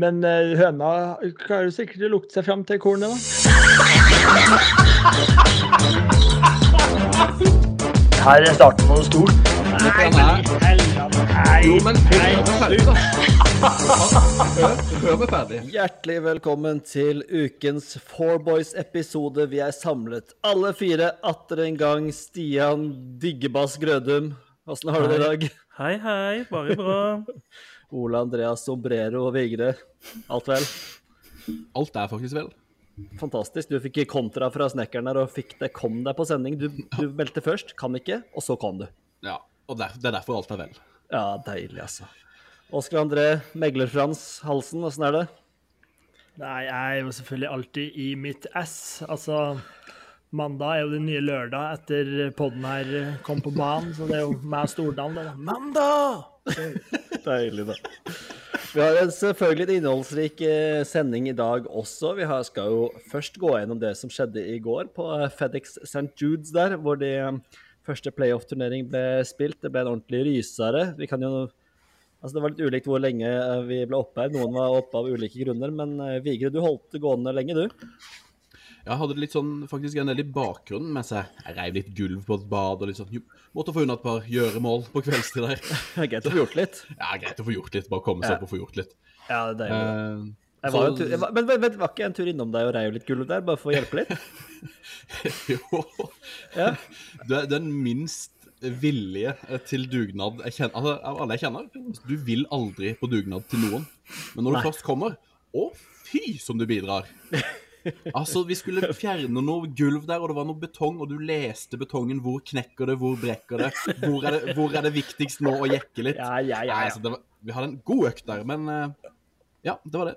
Men eh, høna klarer sikkert å lukte seg fram til kornet, da. Her er starten på noe stort. Nei, men ferdig. Hjertelig velkommen til ukens Four Boys-episode. Vi er samlet alle fire atter en gang. Stian Diggebass Grødum, åssen har du det i dag? Hei, hei. Bare bra. Ole Andreas Sombrero og Vigre. Alt vel? Alt er faktisk vel. Fantastisk. Du fikk kontra fra snekkeren der og fikk det, kom deg på sending. Du, du meldte først, kan ikke, og så kom du. Ja, og der, det er derfor alt er vel. Ja, deilig, altså. Oskar André Megler-Frans Halsen, åssen er det? Nei, jeg er jo selvfølgelig alltid i mitt ess. Altså, mandag er jo den nye lørdag etter podden her kom på banen, så det er jo meg og Stordalen, det. da. Mandag! Deilig, da. Vi har en selvfølgelig en innholdsrik eh, sending i dag også. Vi skal jo først gå gjennom det som skjedde i går på eh, FedEx St. Judes der, hvor de eh, første playoff-turnering ble spilt. Det ble en ordentlig rysere. Vi kan jo Altså Det var litt ulikt hvor lenge vi ble oppe her. Noen var oppe av ulike grunner. Men Vigre, du holdt det gående lenge, du. Jeg hadde litt sånn, faktisk en del i bakgrunnen mens jeg, jeg reiv litt gulv på et bad og litt sånn. Jo, måtte få unna et par gjøremål på kveldstid der. Det er greit å få gjort litt. Ja, greit å få gjort litt. Bare komme seg Ja. opp og få gjort litt. Ja, det er deilig. Eh, Jeg var jo tur, jeg var, men vent, vent, var ikke jeg en tur innom deg og reiv litt gulv der, bare for å hjelpe litt? jo. Ja. Du er den minst villige til dugnad jeg kjenner, altså, av alle jeg kjenner. Du vil aldri på dugnad til noen. Men når du Nei. først kommer Å, fy som du bidrar! Altså, Vi skulle fjerne noe gulv der, og det var noe betong, og du leste betongen. Hvor knekker det, hvor brekker det? Hvor er det, hvor er det viktigst nå å jekke litt? Ja, ja, ja, Nei, altså, det var, vi hadde en god økt der, men eh, ja, det var det.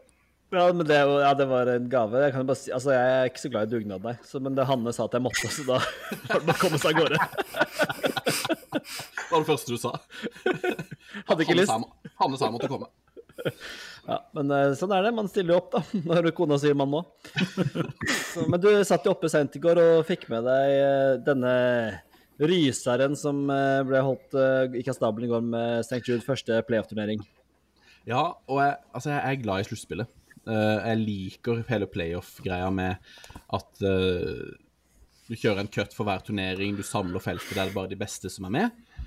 Ja, men det, ja, det var en gave. Jeg kan bare si, altså, jeg er ikke så glad i dugnad, nei. Så, men det Hanne sa at jeg måtte, så da var det bare å komme seg av gårde. Det var det første du sa. Hadde ikke Hanne lyst. sa, Hanne sa jeg måtte komme. Ja, men eh, sånn er det. Man stiller jo opp, da, når kona sier man må. Så, men du satt jo oppe seint i går og fikk med deg eh, denne ryseren som eh, ble holdt gikk i kastabelen i går med St. Jude første playoff-turnering. Ja, og jeg, altså jeg er glad i sluttspillet. Jeg liker hele playoff-greia med at du kjører en cut for hver turnering, du samler feltet der det er bare de beste som er med.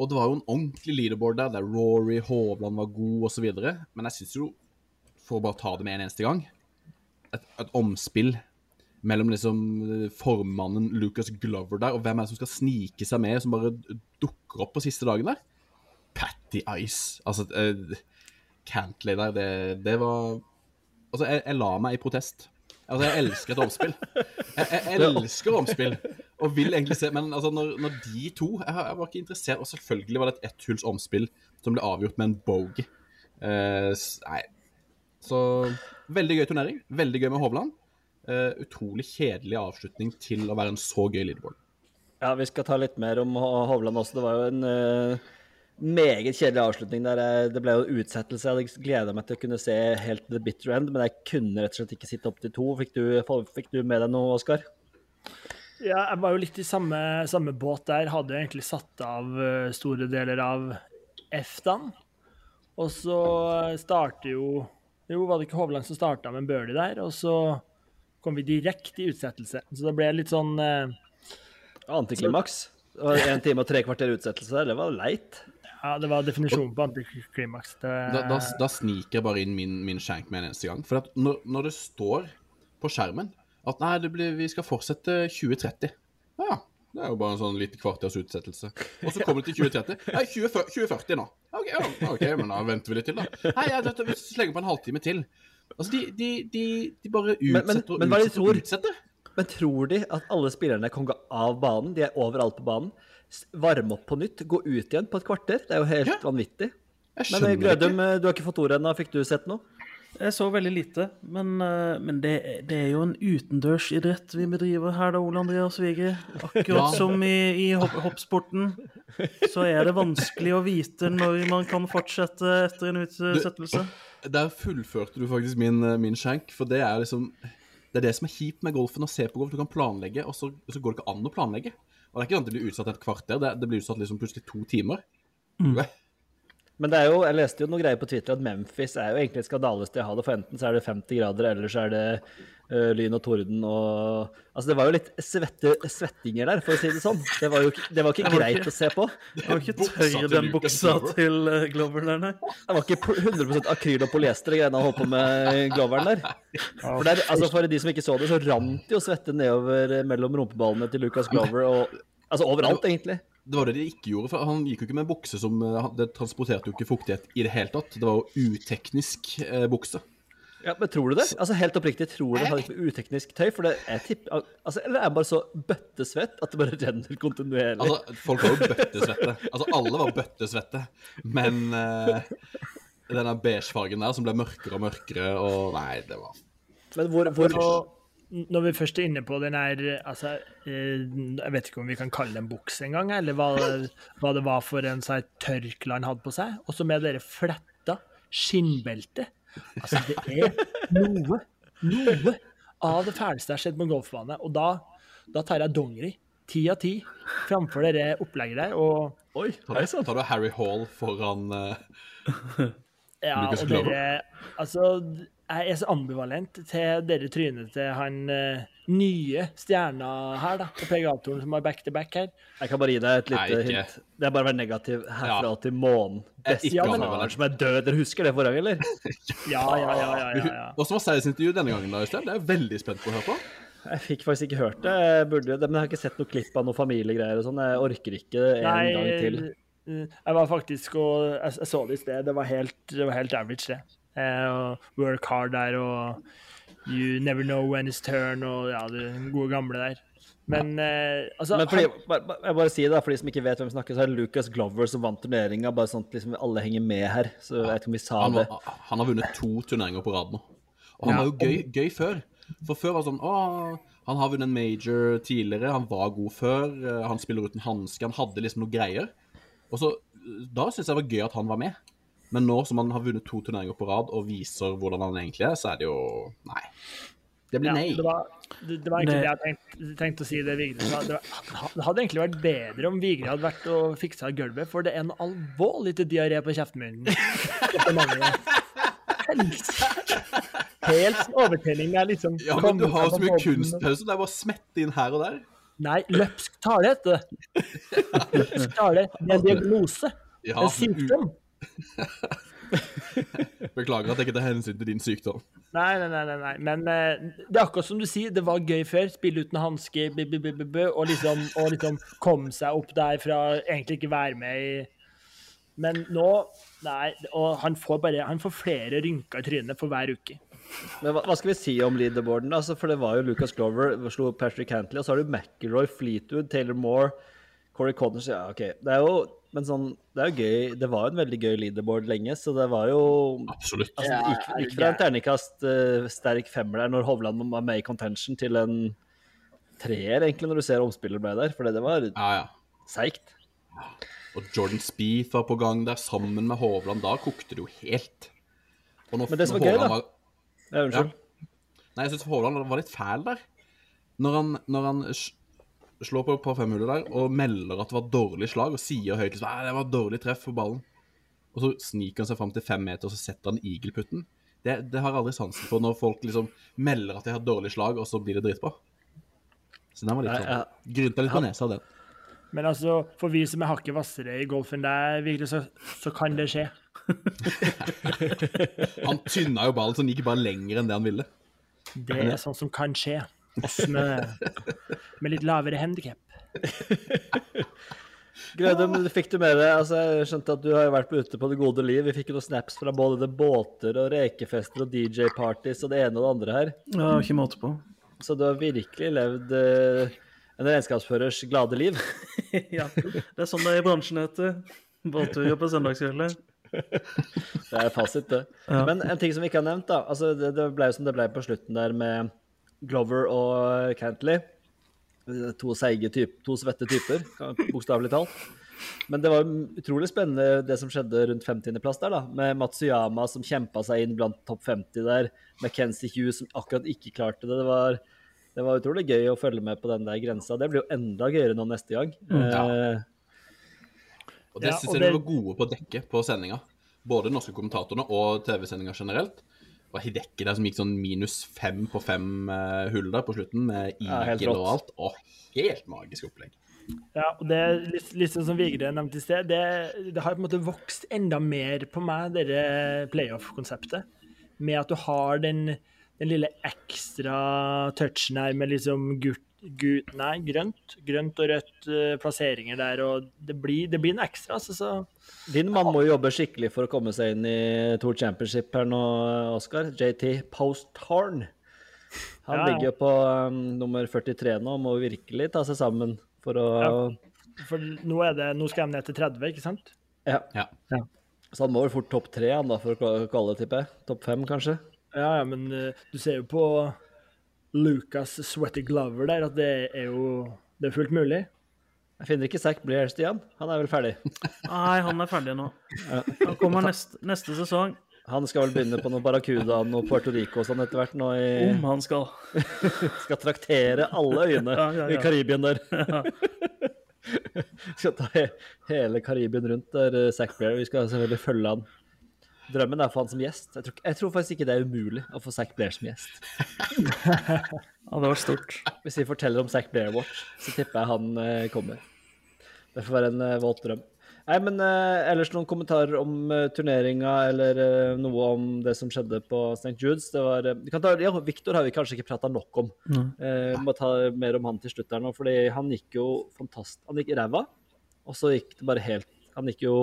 Og det var jo en ordentlig leaderboard der, der Rory, Hovland var god osv. Men jeg syns jo, for å bare ta det med en eneste gang, et, et omspill mellom liksom eh, formannen Lucas Glover der, og hvem er det som skal snike seg med, som bare dukker opp på siste dagen der? Patty Ice. Altså, uh, Cantley der, det, det var Altså, jeg, jeg la meg i protest. Altså, jeg elsker et omspill. Jeg, jeg elsker omspill, og vil egentlig se Men altså, når, når de to jeg, jeg var ikke interessert, og selvfølgelig var det et etthuls omspill som ble avgjort med en bogey. Uh, nei. Så veldig gøy turnering. Veldig gøy med Hovland. Uh, utrolig kjedelig avslutning til å være en så gøy leaderboard. Ja, vi skal ta litt mer om Hovland også. Det var jo en uh, meget kjedelig avslutning der. Jeg, Det ble jo utsettelse. Jeg hadde gleda meg til å kunne se helt the bitter end, men jeg kunne rett og slett ikke sitte opp til to. Fikk du, fikk du med deg noe, Oskar? Ja, jeg var jo litt i samme, samme båt der. Hadde jo egentlig satt av eh, store deler av F-dagen. Og så starter jo Jo, var det ikke Hovland som starta med en der? Og så kom vi direkte i utsettelse. Så det ble litt sånn eh, Antiklimaks. Det var En time og tre kvarter utsettelse der, det var leit. Ja, det var definisjonen på antiklimaks. Det, Da, da, da sniker jeg bare inn min, min skjenk med en eneste gang. For at når, når det står på skjermen at nei, det blir, vi skal fortsette 2030 Ja, det er jo bare en sånn lite kvarters utsettelse. Og så kommer det til 2030. Nei, 20, 2040 nå. OK, ja, ok, men da venter vi litt til, da. Nei, ja, dette, vi slenger på en halvtime til. Altså, de, de, de, de bare Men- men- utsetter og er utsetter og utsetter. Men tror de at alle spillerne kan gå av banen? De er overalt på banen. Varme opp på nytt, gå ut igjen på et kvarter? Det er jo helt Ja. vanvittig. Jeg Men eh, ikke. eh, du har ikke fått ordet ennå. Fikk du sett noe? Jeg så veldig lite, men, eh, men det, det er jo en utendørsidrett vi bedriver her, da, Ole Andreas Vigre. Akkurat som i, i hopp, hoppsporten, så er det vanskelig å vite når man kan fortsette etter en utsettelse. Der fullførte du faktisk min, eh, min skjenk, for det er liksom Det er det som er kjipt med golfen, å se på golf. Du kan planlegge, og så, så går det ikke an å planlegge. Og det er ikke sånn at det blir utsatt et kvarter, det, det blir utsatt liksom plutselig to timer. Mm. Men det er jo, jeg leste jo noen greier på Twitter at Memphis er jo egentlig et skandalested å ha det, for enten så er det 50 grader, eller så er det uh, lyn og torden og Altså, det var jo litt svette, svettinger der, for å si det sånn. Det var jo det var ikke var greit ikke- å se på. Det var ikke tøye den buksa til uh, Glover der, nei. Det var ikke pl- 100 akryl og polyester, greiene han holdt på med Gloveren der. For, der, altså for de som ikke så det, så rant jo svette nedover eh, mellom rumpeballene til Lucas Glover og Altså overalt, egentlig. Det var det de ikke gjorde, for han gikk jo ikke med bukse som eh, Det transporterte jo ikke fuktighet i det hele tatt. Det var jo uteknisk eh, bukse. Ja, Men tror du det? Altså Helt oppriktig, tror du det ikke med uteknisk tøy? For det er tipp... altså, Eller er det bare så bøttesvett at det bare renner kontinuerlig? Altså, folk var jo bøttesvette. Altså, alle var bøttesvette. Men eh, denne beigefargen der som ble mørkere og mørkere, og Nei, det var Men hvor, hvor når vi først er inne på den her altså, eh, Jeg vet ikke om vi kan kalle det en buks engang, eller hva, hva det var for en sånn tørkle han hadde på seg. Og så med dere fletta skinnbeltet. Altså, det er noe, noe av det fæleste jeg har sett på en golfbane. Og da, da tar jeg dongeri. Ti av ti framfor dere opplegget der. Og Oi, hei sann. tar du Harry Hall foran eh, Ja, og dere Altså, jeg er så ambivalent til dere trynet til han eh, nye stjerna her, da, på PGA-toren som har back-to-back her. Jeg kan bare gi deg et lite Nei, hint. Det er bare å være negativ herfra Ja. til månen. Beste ikke kanalen ambivalent. som er død. Dere husker det forrige gang, eller? Ja, ja, ja. ja, ja, ja. Som var seiersintervju denne gangen, da, Øystein? Det er jeg veldig spent på å høre på. Jeg fikk faktisk ikke hørt det. Jeg burde, men jeg har ikke sett noe klipp av noen familiegreier og sånn. Jeg orker ikke en Nei, gang til. eh, jeg var faktisk og Jeg, jeg så det i sted. Det var helt, det var helt average, det. Eh, og work hard der og You never know when it's turn og ja, de gode gamle der. Men uh, altså Men fordi, han- bare, bare- jeg bare sier det, for de som ikke vet hvem vi snakker, så er det Lucas Glover som vant turneringa. Bare sånn at liksom alle henger med her. Så jeg vet ikke om vi sa Han, det. han har vunnet to turneringer på rad nå. Og han Ja, var jo gøy, gøy før. For før var det sånn Å, han har vunnet en major tidligere, han var god før, eh, han spiller uten hanske, han hadde liksom noe greier. Og så, Da syns jeg det var gøy at han var med. Men nå som han har vunnet to turneringer på rad og viser hvordan han egentlig er, så er det jo Nei. Det blir Ja, nei. det, var, det, det var egentlig Det- det, jeg tenkte, tenkte å si. Det Vigre. Det, var, det hadde egentlig vært bedre om Vigre hadde vært og fiksa gulvet, for det er en alvorlig til diaré på kjeften min. Helt overtenning. Det er liksom Ja, men du har så mye kunstpause. Det er bare å smette inn her og der. Nei, løpsk tale heter det. Løpsk tale. Det er en diagnose. Ja, En sykdom. Beklager at jeg ikke tar hensyn til din sykdom. Nei, nei, nei, nei. Men uh, det er akkurat som du sier, det var gøy før. Spille uten hanske, b- b- b- b- b- og liksom, og liksom komme seg opp der fra egentlig ikke være med i Men nå Nei, og han får bare Han får flere rynker i trynet for hver uke. Men hva, hva skal vi si om leaderboarden? Altså, for det var jo Lucas Glover, slo Patrick Cantley, og så har du McIlroy, Fleetwood, Taylor Moore, Corey Connors Ja, OK. Det er jo men sånn, det er jo gøy. Det var jo en veldig gøy leaderboard lenge, så det var jo Absolutt. Altså, det gikk, gikk fra en terningkast uh, sterk femmer der når Hovland var med i contention, til en treer, egentlig, når du ser omspiller ble der. For det var Ja, ja. seigt. Og Jordan Speeth var på gang der sammen med Hovland. Da kokte det jo helt. Og når, Men det som var gøy, da- Var, Ja, unnskyld. nei, jeg syns Hovland var litt fæl der. Når han, når han slår på, par femhuller der og melder at det var dårlig slag, og sier høyt liksom, det var dårlig treff på ballen, og så sniker han seg fram til fem meter og så setter han eagleputten. Det, det har jeg aldri sansen for når folk liksom melder at de har dårlig slag, og så blir det dritbra. Så den var litt sånn. Grynta litt på nesa den. Men altså, for vi som er hakket hvassere i golfen der, virkelig, så, så kan det skje. Han tynna jo ballen så den gikk bare lenger enn det han ville. Det er sånn som kan skje. Oss med, med litt lavere handikap. Grødum, fikk du med deg altså, Jeg skjønte at du har vært ute på det gode liv. Vi fikk jo noen snaps fra både det båter og rekefester og DJ-parties og det ene og det andre her. Ja, ikke måte på. Så du har virkelig levd uh, en regnskapsførers glade liv. ja, det er sånn det er i bransjen, heter. Båtturer på søndagskvelder. Det er fasit, det. Men en ting som vi ikke har nevnt, da. Altså, det, det ble jo som det ble på slutten der med Glover og Cantley. To seige typ, to svette typer, bokstavelig talt. Men det var utrolig spennende det som skjedde rundt 50.-plass der, da. Med Matsuyama som kjempa seg inn blant topp 50 der. McKenzie Hughes som akkurat ikke klarte det. Det var, det var utrolig gøy å følge med på den der grensa. Det blir jo enda gøyere nå neste gang. Ja. Eh, Og det Ja, syns jeg de var gode på å dekke på sendinga. både norske kommentatorene og TV-sendinga generelt. Og Hideki der som gikk sånn minus fem på fem uh, hull der på slutten, med Ja, og alt. Og helt magisk opplegg. Ja, og det er litt, litt sånn som Vigre nevnte i sted, det, det har på en måte vokst enda mer på meg, dette playoff-konseptet. Med at du har den, den lille ekstra touchen her med liksom gult, gult Nei, grønt. Grønt og rødt uh, plasseringer der, og det blir, det blir en ekstra, altså, så Din mann må jo jobbe skikkelig for å komme seg inn i Tour Championship her nå, Oskar. JT Posthorn. Han Ja, ja. ligger jo på um, nummer 43 nå må virkelig ta seg sammen for å Ja. For nå, er det, nå skal de ned til 30, ikke sant? Ja. Ja. Så han må vel fort topp tre for å kalle det, tipper jeg. Topp fem, kanskje. Ja, ja, men uh, du ser jo på Lucas Sweaty Glover der at det er jo det er fullt mulig. Jeg finner ikke Zack Blair, Stian. Han er vel ferdig. Nei, han er ferdig nå. Han kommer neste, neste sesong, Han skal vel begynne på noe Barracuda og Puerto Rico og sånn etter hvert nå i om han skal. Skal traktere alle øyene Ja, ja, ja. i Karibien der. skal ta he hele Karibien rundt der, eh, Zack Blair. Vi skal selvfølgelig følge han. Drømmen er å få han som gjest. Jeg tror, jeg tror faktisk ikke det er umulig å få Zack Blair som gjest. Ja, det var stort. Hvis vi forteller om Zack Blair Watch, så tipper jeg han eh, kommer. Det får være en eh, våt drøm. Nei, men eh, ellers noen kommentarer om uh, turneringa eller eh, noe om det som skjedde på St. Judes. Det var, eh, vi kan ta, ja, Victor har vi kanskje ikke prata nok om. Vi må ta mer om han til slutt her nå, fordi han gikk jo fantast... Han gikk ræva, og så gikk det bare helt Han gikk jo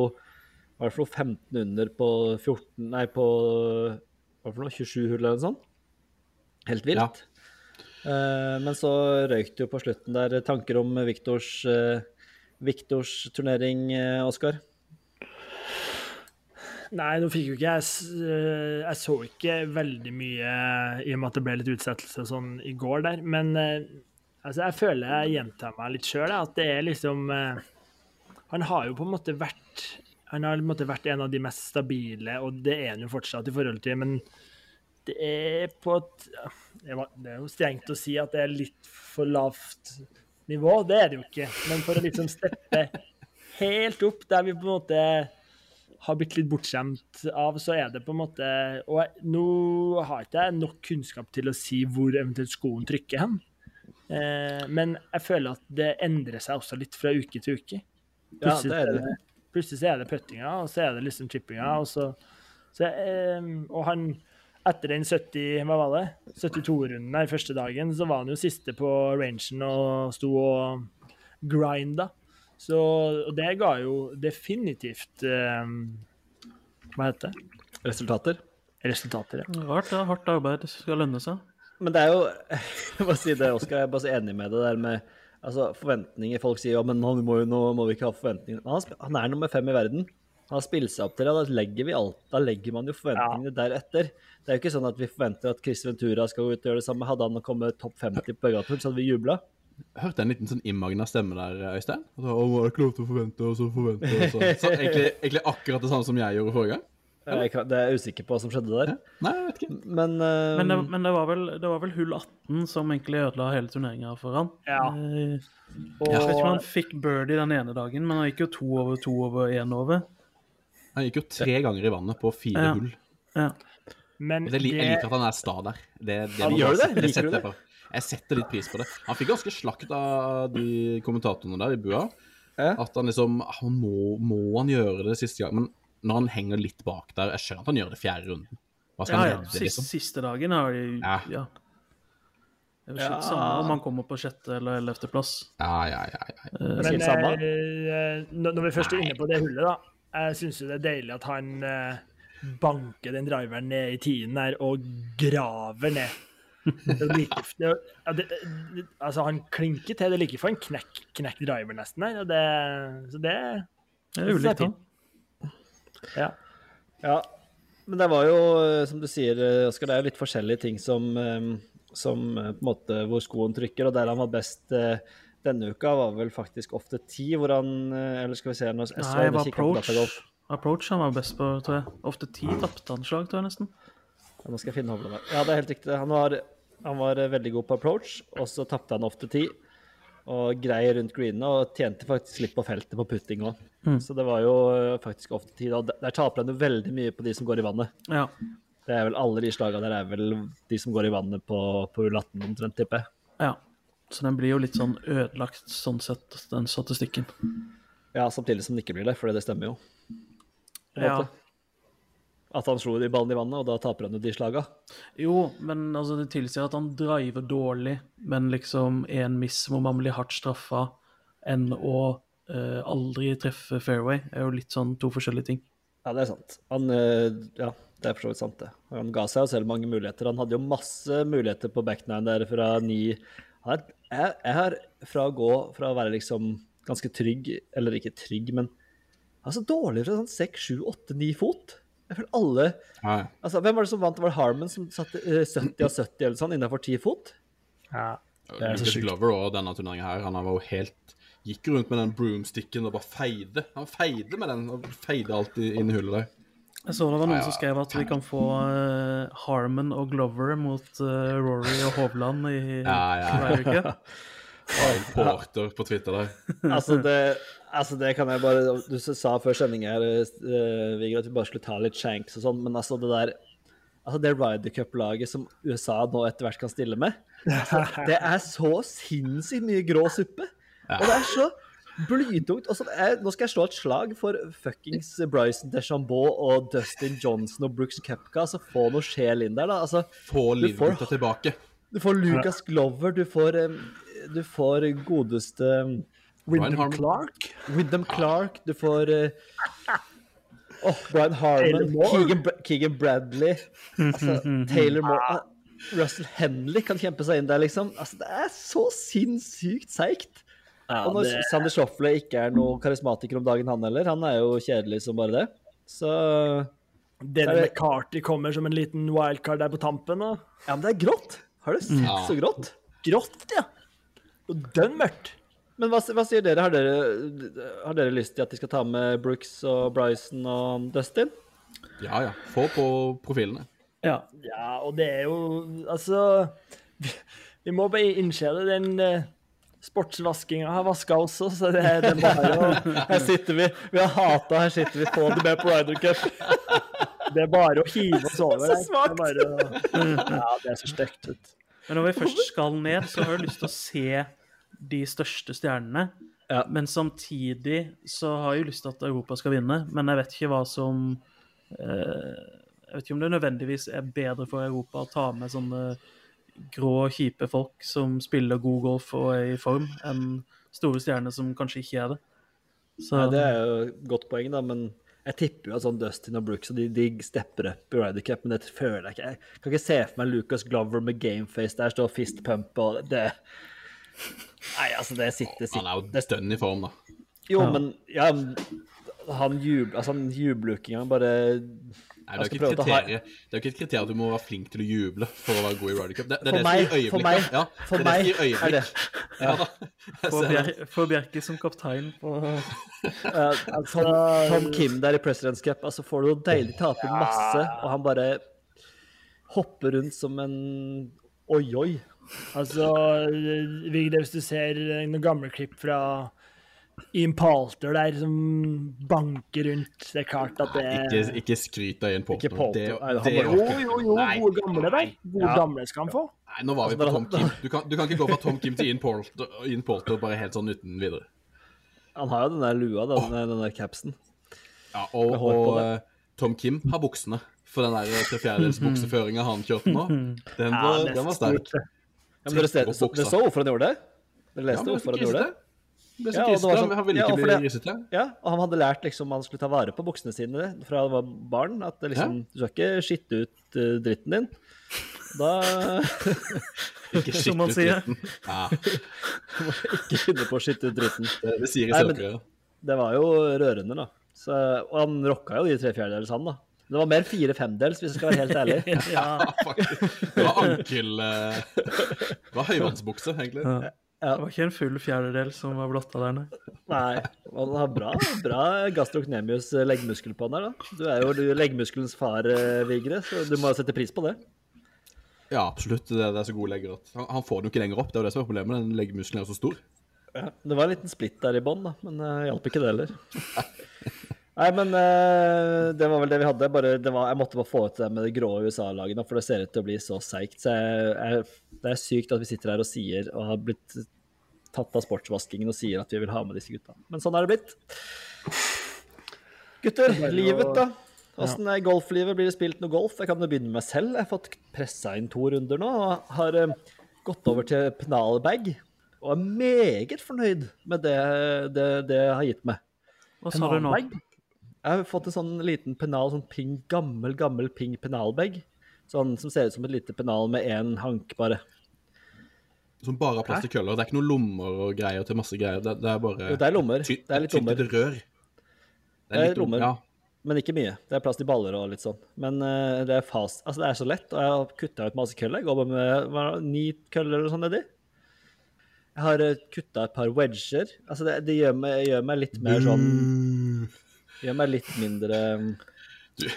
i for noe 15 under på 14 Nei, på hva for noe, 27 hull eller noe sånt. Helt vilt. Eh, men så røyk det jo på slutten der. Tanker om Viktors, uh, Viktors turnering, uh, Oskar? Nei, nå fikk jo ikke jeg eh, Jeg så ikke veldig mye i og med at det ble litt utsettelse sånn i går der, men altså, jeg føler jeg gjentar meg litt sjøl, at det er liksom Han har jo på en måte vært Han har en vært en av de mest stabile, og det er han jo fortsatt i forhold til, men det er på et Det er jo strengt å si at det er litt for lavt nivå. Det er det jo ikke. Men for å liksom steppe helt opp der vi på en måte har blitt litt bortskjemt av, så er det på en måte Og jeg, nå har ikke jeg nok kunnskap til å si hvor eventuelt skoen trykker hen. Eh, men jeg føler at det endrer seg også litt fra uke til uke. Ja, det er det. Plutselig så er det puttinga, og så er det liksom chippinga, og så, så eh, Og han etter den 70, hva var det? 72-runden der første dagen, så var han jo siste på rangen og sto og grinda. Så og det ga jo definitivt eh, Hva heter det? Resultater? Resultater, ja. Hardt, ja. Hardt arbeid skal lønne seg. Men det er jo Jeg må si det, Oskar. Jeg er bare så enig med det der med altså, forventninger. Folk sier ja, men nå må, nå må vi ikke ha forventninger. Han, han er nummer fem i verden. Han har spilt seg opp til det, da legger vi alt, da legger man jo forventningene deretter. Det er jo ikke sånn at vi forventer at Chris Ventura skal gå ut og gjøre det samme. Hadde han kommet topp 50 på Begatour, så hadde vi jubla. Hørte en liten sånn immagna stemme der, Øystein? Altså, å, var det ikke lov til å forvente, og så forvente, og så. så egentlig, egentlig akkurat det samme som jeg gjorde forrige gang? Jeg Det er jeg usikker på hva som skjedde der. Nei, jeg vet ikke. Men, uh, Men, det, men det, var vel, det var vel hull 18 som egentlig ødela hele turneringa for han. Ja. Eh, Og, Jeg vet ikke om han fikk birdie den ene dagen, men han gikk jo to over, to over, én over. Han gikk jo tre ganger i vannet på fire Ja. hull. Ja. men Det, jeg liker at han er sta der. Det, det gjør du det? Liker setter du jeg på. Jeg setter litt pris på det. Han fikk ganske slakt av de kommentatorene der i bua. Ja. At han liksom han må, må han gjøre det siste gang? Men når han henger litt bak der Jeg skjønner at han gjør det fjerde runden. Hva skal Ja, han ja. redde, Siste, liksom? siste dagen har de Ja. ja. Det er jo Ja. samme om han kommer på sjette eller ellevte plass. Ja, ja, ja. ja. det er men samme. eh, når vi først er inne på det hullet, da. Jeg syns jo det er deilig at han eh, banker den driveren ned i tiden der og graver ned. Det like, det, ja, det, det, altså, han klinker til. Det er like for en knekk, knekk driver nesten der. Og det, så det Det er ulikt han. Ja. Ja, men det var jo, eh, som du sier, eh, Oskar, det er jo litt forskjellige ting som, eh, som på en måte hvor skoen trykker, og der han var best denne uka, var vel faktisk ofte ti, hvor han Eller skal vi se nå SV Nei, var approach. Approach han var best på, tror jeg. Ofte ti tapte han slag, tror jeg nesten. Ja, nå skal jeg finne her. Ja, det er helt riktig. Han var, han var veldig god på approach, og så tapte han ofte ti. Og greier rundt greenene, og tjente faktisk litt på feltet på putting òg. Så det var jo eh, faktisk ofte tid. Og der, taper han jo veldig mye på de som går i vannet. Ja. Det er vel Alle de slaga der er vel de som går i vannet på, på hull 18 omtrent, tipper jeg. ja. Så den blir jo litt sånn ødelagt sånn sett, den statistikken. Ja, samtidig som det ikke blir det, for det stemmer jo. En Ja. At han slo de ballene i vannet, og da taper han jo de slaga. Jo, men altså, det tilsier at han driver dårlig, men liksom en miss hvor man blir hardt straffa, enn å uh, aldri treffe fairway, er jo litt sånn to forskjellige ting. Ja, det er sant. Han, uh, ja, det er for så vidt sant, det. Han ga seg jo selv mange muligheter. Han hadde jo masse muligheter på back nine der fra ni Han er- jeg har fra å gå fra å være liksom ganske trygg, eller ikke trygg, men altså dårlig fra sånn seks, sju, åtte, ni fot. Jeg føler alle ja. altså, Hvem var det som vant? Var det Harman som satte uh, 70 av 70 eller sånn innenfor 10 fot? Ja. Det er så Lucas. Glover og denne turneringa her, han var jo helt Gikk rundt med den broomsticken og bare feide. Han feide med den og feide alltid inn i hullet der. Jeg så det var noen som skrev at vi kan få uh, Harmon og Glover mot uh, Rory og Hovland i Ja, ja. Porter på Twitter der. Altså det, altså det kan jeg bare Du sa før sending her, uh, Vigre, at vi bare skulle ta litt shanks og sånn, men altså det der Altså det Ryder Cup-laget som USA nå etter hvert kan stille med, altså, det er så sinnssykt mye grå suppe. Og det er så blytungt. Og så er, nå skal jeg slå et slag for fuckings Bryson DeChambeau og Dustin Johnson og Brooks Kepka. Altså, få noe sjel inn der, da. Altså, Få livgutta tilbake. du får Lucas Glover, du får, du får godeste Ryan Clark. Wyndham Clark, du får uh, oh, Brian Harmon, Keegan, Keegan Bradley, altså, Taylor Moore ah, Russell Henley kan kjempe seg inn der, liksom. Altså, det er så sinnssykt seigt. Ja, Og når det, Sander Schofle ikke er noe karismatiker om dagen, han heller, han er jo kjedelig som bare det. Så Denne det- McCarty kommer som en liten wildcard der på tampen. Og... Ja, men det er grått. Har du sett Ja. så grått? Grått, ja. Og dønn mørkt. Men hva, hva sier dere? Har, dere? har dere lyst til at de skal ta med Brooks og Bryson og Dustin? Ja, ja. Få på profilene. Ja. Ja, og det er jo Altså Vi, vi må bare innse det. Den uh, sportsvaskinga har vaska også, så det, det er bare å Her sitter vi. Vi har hata, her sitter vi. på det med på Ryder Cup. Det er bare å hive oss over. Så er å, ja, det er så stygt. Men når vi først skal ned, så har jeg lyst til å se de største stjernene. Ja. Men samtidig så har jeg jo lyst til at Europa skal vinne, men jeg vet ikke hva som eh, Jeg vet ikke om det nødvendigvis er bedre for Europa å ta med sånne grå, kjipe folk som spiller god golf og er i form, enn store stjerner som kanskje ikke er det. Så Nei, det er jo et godt poeng, da, men jeg tipper jo at sånn Dustin og Brooks og de, de stepper opp i Ryder Cup, men det føler jeg ikke. Jeg kan ikke se for meg Lucas Glover med gameface der, står fistpump fist pump og det Nei, altså, det sitter, Han er jo dønn i form, da. Jo, Ja. men ja, han jubler altså, han jubler jo ikke engang, bare Nei, det er ikke et kriterium Det er jo ikke et kriterium at du må være flink til å juble for å være god i Ryder Cup. Det, det er For det meg- som gir for øyeblikk. meg- ja, for det er det som gir er øyeblikk. det. Ja, da. for. Bjer få Bjerke som kaptein på Eh, Tom, Tom Kim der i President's Cup, altså får du noe deilig, tape masse, og han bare hopper rundt som en oi-oi. Altså, Vigde, hvis du ser noen gamle klipp fra Ian Palter der som banker rundt, det er klart at det Ikke, ikke skryt av Ian. Ikke Porter. Det, det Jo, jo, jo, Nei, gode gamle der. Gode Ja. gamle skal han få. Nei, nå var vi Altså, på Tom Kim. Du kan, du kan ikke gå fra Tom Kim til Ian Porter, Ian Porter bare helt sånn uten videre. Han har jo den der lua, den, den der capsen. Ja, og, og eh, Tom Kim har buksene. For den der tre fjerdedels bukseføringa han kjørte nå, den var, det er den var sterk. Ja, men dere, ser, så, dere så hvorfor han gjorde det? Dere leste ja, hvorfor han gjorde det? Ble så Ja, og grisete. sånn- Han ville ikke bli grisete. Ja, og han hadde lært liksom han skulle ta vare på buksene sine fra han var barn. At liksom, ja. du skal ikke skitte ut uh, dritten din. Da Ikke skitte ut dritten. Ja, ikke finne på å skitte ut dritten. det, det sier i Nei, men-. Det var jo rørende, da. Så, og han rocka jo de tre fjerdedels, han, da. Det var mer fire femdels, hvis jeg skal være helt ærlig. Ja. Faktisk. Det var ankel eh, Det var høyvannsbukse, egentlig. Ja. Det var ikke en full fjerdedel som var blotta der nei. Nei, Man har bra, bra gastrocnemius eh, leggmuskel på han der, da. Du er jo du, leggmuskelens far, eh, Vigre, så du må sette pris på det. Ja, absolutt. Det, er så gode legger at han, får den jo ikke lenger opp. Det er jo det som er problemet. Den leggmuskelen er så stor. Ja, det var en liten splitt der i bånn, da, men det hjalp ikke det heller. Nei, men uh, det var vel det vi hadde. Bare, det var, jeg måtte bare få ut det med det grå USA-laget nå, for det ser ut til å bli så seigt. Så jeg, jeg, det er sykt at vi sitter her og sier, og har blitt tatt av sportsvaskingen og sier at vi vil ha med disse gutta. Men sånn er det blitt. Gutter, Det er livet, da. Åssen er golflivet? Blir det spilt noe golf? Jeg kan jo begynne med meg selv. Jeg har fått pressa inn to runder nå og har uh, gått over til pennalbag. Og er meget fornøyd med det det, det har gitt meg. Hva sa du nå? Jeg har fått en sånn liten pennal, sånn ping, gammel, gammel ping pennalbag. Sånn som ser ut som et lite pennal med én hank, bare. Som bare har plass til køller. Det er ikke noen lommer og greier til masse greier. Det, det er bare Jo, det er lommer. ty- Det er litt tynt lommer. lite rør. Det Det er lommer. Ja. Men ikke mye. Det er plass til baller og litt sånn. Men uh, det er fast. Altså, det er så lett, og jeg har kutta ut masse køller. Jeg går bare med er ni køller eller sånn nedi. Jeg har uh, kutta et par wedger. Altså, det, det gjør, meg, gjør meg litt mer sånn Mm. Gjør meg litt mindre Du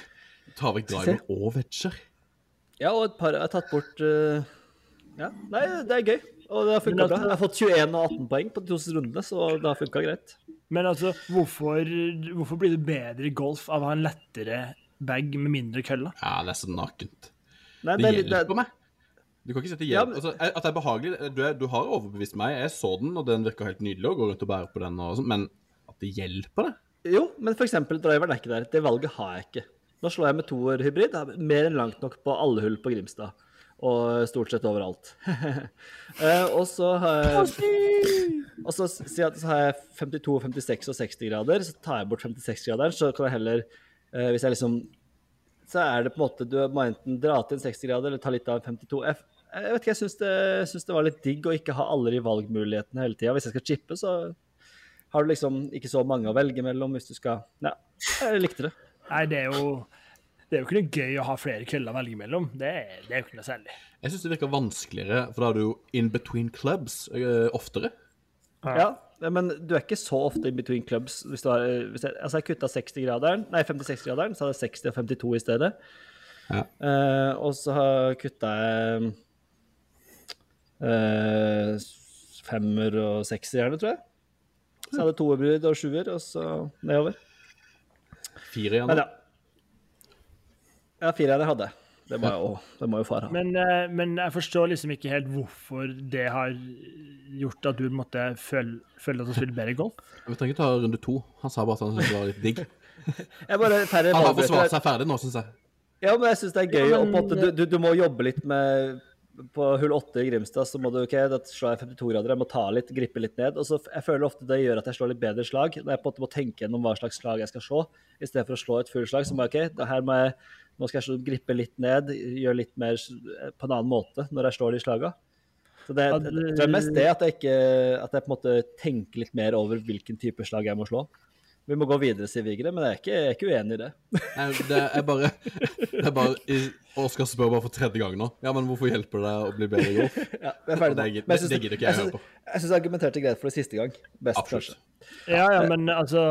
tar vekk driver og wedger. Ja, og et par Jeg har tatt bort uh, Ja, nei, det er gøy. Og det har funka bra. altså- Jeg har fått 21 og 18 poeng på de to rundene, så det har funka greit. Men altså, hvorfor, hvorfor blir det bedre i golf av å ha en lettere bag med mindre køller? Ja, det er så nakent. Nei, Det det er det hjelper meg. Du kan ikke sette hjelp. Ja, men- Altså, at det er behagelig du, er, du har overbevist meg. Jeg så den, og den virka helt nydelig å gå rundt og bære på den. og sånt, Men at det hjelper, det? Jo, men eksempel driveren er ikke der. Det valget har jeg ikke. Nå slår jeg med toer-hybrid. Er Mer enn langt nok på alle hull på Grimstad. Og stort sett overalt. Eh, og så har jeg Og så si at så har jeg 52, 56 og 60 grader. Så tar jeg bort 56-graderen, så kan jeg heller eh, Hvis jeg liksom Så er det på en måte Du må enten dra til en 60 grader eller ta litt av en 52. Jeg, jeg vet ikke, jeg syns det, syns det var litt digg å ikke ha alle de valgmulighetene hele tida. Hvis jeg skal chippe, så har du liksom ikke så mange å velge mellom hvis du skal Ja, jeg likte det. Nei, det er jo det er jo ikke noe gøy å ha flere køller å velge mellom. Det, er- det er jo ikke noe særlig. Jeg syns det virker vanskeligere, for da er du jo in between clubs øh, oftere. Ja, men du er ikke så ofte in between clubs. Hvis du har, hvis jeg, altså jeg kutta 60-graderen, nei 56-graderen, så hadde jeg 60 og 52 i stedet. Ja. Uh, og så har- kutta jeg uh, femmer og sekser gjerne, tror jeg. Så jeg hadde toerbrudd og sjuer, og så nedover. Fire igjen. Men da. ja. Ja, fireren hadde jeg. Det må jo, det må jo far ha. Men, eh, men jeg forstår liksom ikke helt hvorfor det har gjort at du måtte føle, føle at du spiller bedre golf. Vi trenger ikke ta runde to. Han sa bare at han syntes det var litt digg. Jeg bare Han har forsvart seg ferdig nå, syns jeg. Ja, men jeg syns det er gøy. Ja, og på en men- du, du, du må jobbe litt med På hull 8 i Grimstad så må du OK, da slår jeg 52 grader, jeg må ta litt, gripe litt ned. Og så Jeg føler ofte det gjør at jeg slår litt bedre slag. Når jeg på en måte må tenke gjennom hva slags slag jeg skal slå, i stedet for å slå et fullslag, så må jeg OK, da her må jeg nå skal jeg slå, gripe litt ned, gjøre litt mer på en annen måte når jeg slår de slaga. Så det, det, det- det er mest det at jeg ikke At jeg på en måte tenker litt mer over hvilken type slag jeg må slå. Vi må gå videre, sier Vigre, men jeg er ikke, jeg er ikke uenig i det. Nei, Det er bare, det er bare i- Oskar spør bare for tredje gang nå. Ja, men hvorfor hjelper det deg å bli bedre i golf? Ja, det er ferdig nå. Det, det gidder ikke jeg jeg høre på. Jeg syns jeg argumenterte greit for det siste gang. Best, Absolutt. kanskje. Ja, ja, men altså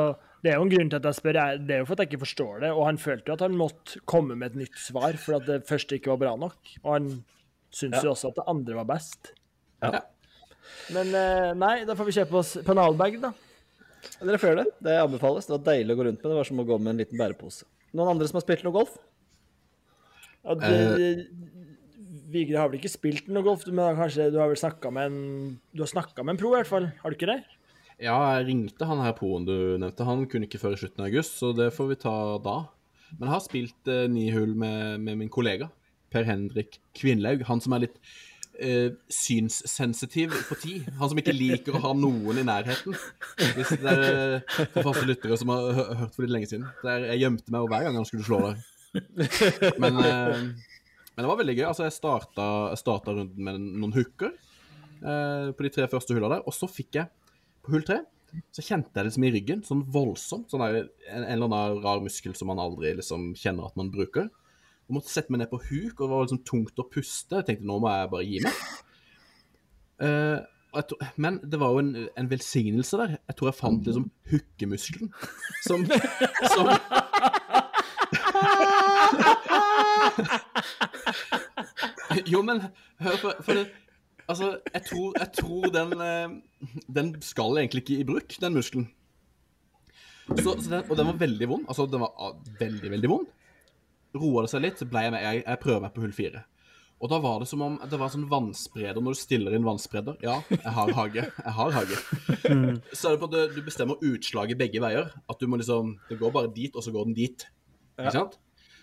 Det er jo en grunn til at jeg spør. Det er jo for at jeg ikke forstår det. Og han følte jo at han måtte komme med et nytt svar, for at det første ikke var bra nok. Og han syntes Ja. jo også at det andre var best. Ja. Men eh, nei, da får vi kjøpe oss penalbag, da. Dere får gjøre det. Det anbefales. Det var deilig å gå rundt med. Det var som å gå med en liten bærepose. Noen andre som har spilt noe golf? Ja, det, Vigre har vel ikke spilt noe golf, men kanskje du har vel snakka med en Du har snakka med en pro, i hvert fall. Har du ikke det? Ja, jeg ringte han her proen du nevnte. Han kunne ikke før i slutten av august, så det får vi ta da. Men jeg har spilt eh, ni hull med, med min kollega Per Henrik Kvinlaug. Han som er litt eh, synssensitiv på tid. Han som ikke liker å ha noen i nærheten. Hvis det er eh, for faste lyttere som har hørt for litt lenge siden. Der jeg gjemte meg hver gang han skulle slå der. Men, eh, men det var veldig gøy. Altså, jeg starta, jeg starta runden med noen hooker eh, på de tre første hullene der, og så fikk jeg på hull tre så kjente jeg det liksom i ryggen, sånn voldsomt. Sånn der, en, en eller annen rar muskel som man aldri liksom kjenner at man bruker. Og måtte sette meg ned på huk, og det var liksom tungt å puste. Jeg tenkte nå må jeg bare gi meg. Uh, men det var jo en, en velsignelse der. Jeg tror jeg fant liksom hookemuskelen som, som Jo, men hør, på for det, Altså, jeg tror, jeg tror den, eh, den skal egentlig ikke i bruk, den muskelen. Så, så den, og den var veldig vond. Altså, den var ah, veldig, veldig vond. Roa det seg litt, så ble jeg med. Jeg, jeg prøver meg på hull fire. Og da var det som om det var sånn vannspreder når du stiller inn vannspreder. Ja, jeg har hage. Jeg har hage. Så er det på at du bestemmer utslaget begge veier. At du må liksom Det går bare dit, og så går den dit. Ikke sant?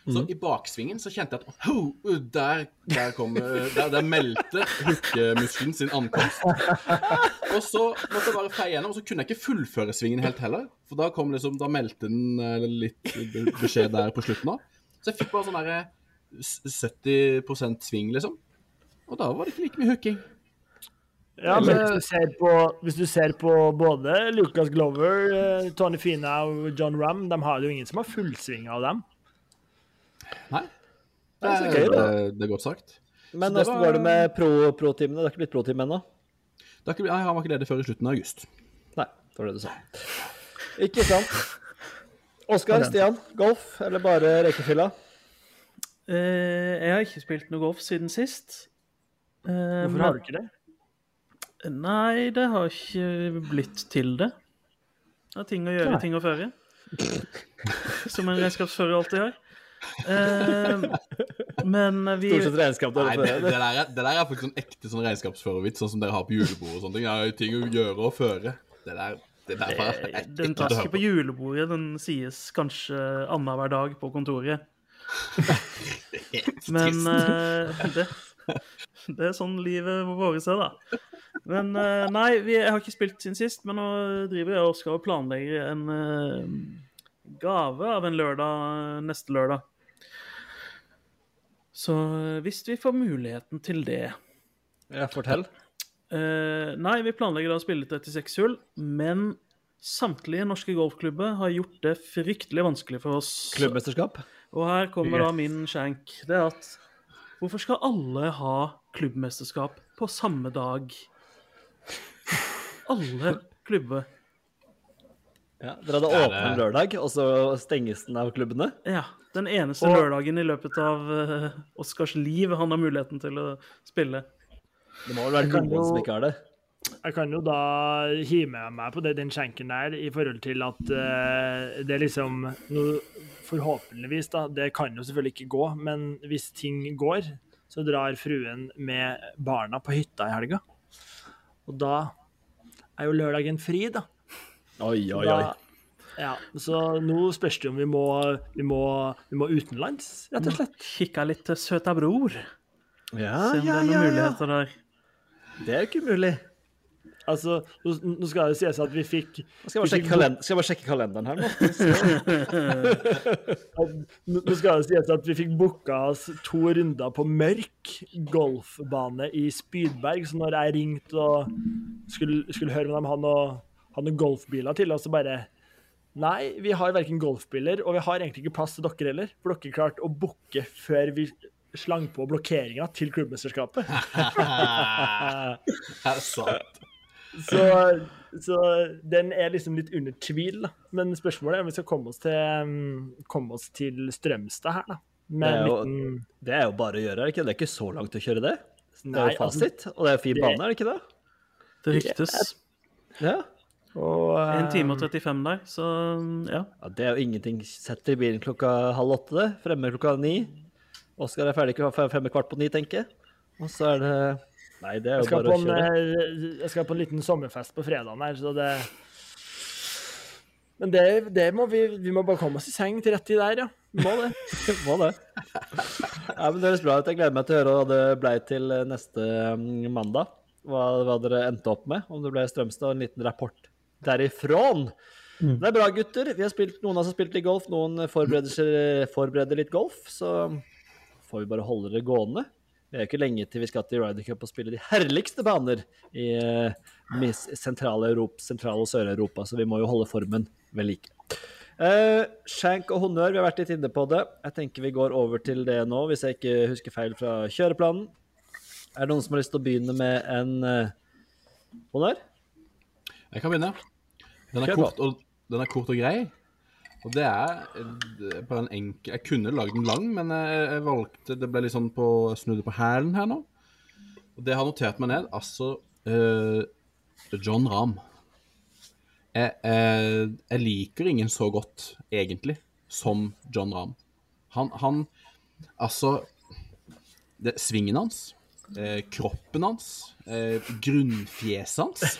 Så i baksvingen så kjente jeg at oh, der, der kom Der, der meldte hookemuskelen sin ankomst. Og så måtte jeg bare feie gjennom, og så kunne jeg ikke fullføre svingen helt heller. For da kom liksom Da meldte den eh, litt beskjed der på slutten òg. Så jeg fikk bare sånn derre 70% sving, liksom. Og da var det ikke like mye hooking. Ja, men hvis du ser på, hvis du ser på både Lucas Glover, eh, Tony Fina og John Ram, de har jo ingen som har fullsving av dem. Nei. Det er det er, gøy, det, det er godt sagt. Men var- går det med pro- pro-teamene? det er ikke blitt pro-team ennå? Han var ikke ledig før i slutten av august. Nei, det var det du sa. Ikke sant. Oskar, Stian, golf eller bare rekefylla? Uh, jeg har ikke spilt noe golf siden sist. Uh, Hvorfor men- har du ikke det? Nei, det har ikke blitt til det. Det er ting å gjøre, Nei. ting å føre. Som en regnskapsfører alltid har. Uh, men vi Stort sett regnskap Nei, det, det, der er, det der er faktisk sånn ekte sånn regnskapsførervits, sånn som dere har på julebord og sånne ting. Det er ting å gjøre og føre. Det der, det er bare Den å tas høre ikke på julebordet, den sies kanskje annenhver dag på kontoret. Men eh, det, det er sånn livet vårt er, da. Men uh, nei, vi, jeg har ikke spilt siden sist, men nå driver jeg og skal og planlegger en uh, gave av en lørdag neste lørdag. Så hvis vi får muligheten til det Ja, fortell. Eh, Nei, vi planlegger da å spille 36 hull, men samtlige norske golfklubber har gjort det fryktelig vanskelig for oss. Klubbmesterskap? Og her kommer da min skjenk. Det er at hvorfor skal alle ha klubbmesterskap på samme dag? Alle klubber. Ja, dere hadde åpen lørdag, og så stenges den av klubbene? Ja. Den eneste Og- lørdagen i løpet av uh, Oskars liv han har muligheten til å spille. Det må vel være noen noen som ikke har det? Jeg kan jo da hive med meg på det, den skjenken der, i forhold til at uh, det er liksom Forhåpentligvis, da. Det kan jo selvfølgelig ikke gå, men hvis ting går, så drar fruen med barna på hytta i helga. Og da er jo lørdagen fri, da. Oi, oi, oi. Da, ja, så nå spørs det om vi må, vi må, vi må utenlands, rett og slett. Kikka litt til Søta Bror. Ja, Se om det er noen ja, ja. muligheter der. Det er jo ikke umulig. Altså, nå, skal det sies at vi fikk skal jeg bare bare sjekke kalenderen her nå. Nå skal det sies at vi fikk booka oss to runder på mørk golfbane i Spydberg, så når jeg ringte og skulle, skulle høre om de hadde noe- noen golfbiler til oss, så bare Nei, vi har verken golfbiler, og vi har egentlig ikke plass til dere heller. For dere klarte å booke før vi slang på blokkeringa til klubbmesterskapet. Det er sant. Så, så den er liksom litt under tvil, da. Men spørsmålet er om vi skal komme oss til, mm, komme oss til Strømstad her, da. Det er jo- liten Det er jo bare å gjøre, er det ikke? Det er ikke så langt å kjøre det. Det er jo altså, fasit, og det er fin det- bane, er det ikke det? Det ryktes. Ja. og, En time og eh, 35 der, så ja. ja det er jo ingenting. Sett i bilen klokka halv åtte. Fremme klokka ni. Oskar er ferdig fem kvart på ni, tenker jeg. Og så er det Nei, det er jo bare å kjøre. En, jeg skal på en liten sommerfest på fredagen her, så det Men det, det må vi Vi må bare komme oss i seng til rett tid der, ja. Må det. Må det. Ja, men Det høres bra ut. Jeg gleder meg til å høre hva det ble til eh, neste mm, mandag. Hva, hva dere endte opp med. Om det ble Strømstad, og en liten rapport derifrån. Det er bra, gutter. Vi har spilt, noen av oss har spilt litt golf, noen forbereder, forbereder litt golf. Så får vi bare holde det gående. Det er jo ikke lenge til vi skal til Ryder Cup og spille de herligste baner i uh, Sentral-Europa Sentral og Sør-Europa, så vi må jo holde formen ved like. Uh, Shank og honnør, vi har vært litt inne på det. Jeg tenker vi går over til det nå, hvis jeg ikke husker feil fra kjøreplanen. Er det noen som har lyst til å begynne med en uh, honnør? Jeg kan begynne. Den er kort og, den er kort og grei. Og det er, er bare en enkel Jeg kunne lagd den lang, men jeg, valgte Det ble litt sånn på snudde på hælen her nå. Og det har notert meg ned, altså uh, John Rahm. Jeg, jeg, jeg liker ingen så godt, egentlig, som John Rahm. Han, han Altså det, Svingen hans, eh, kroppen hans, eh, grunnfjeset hans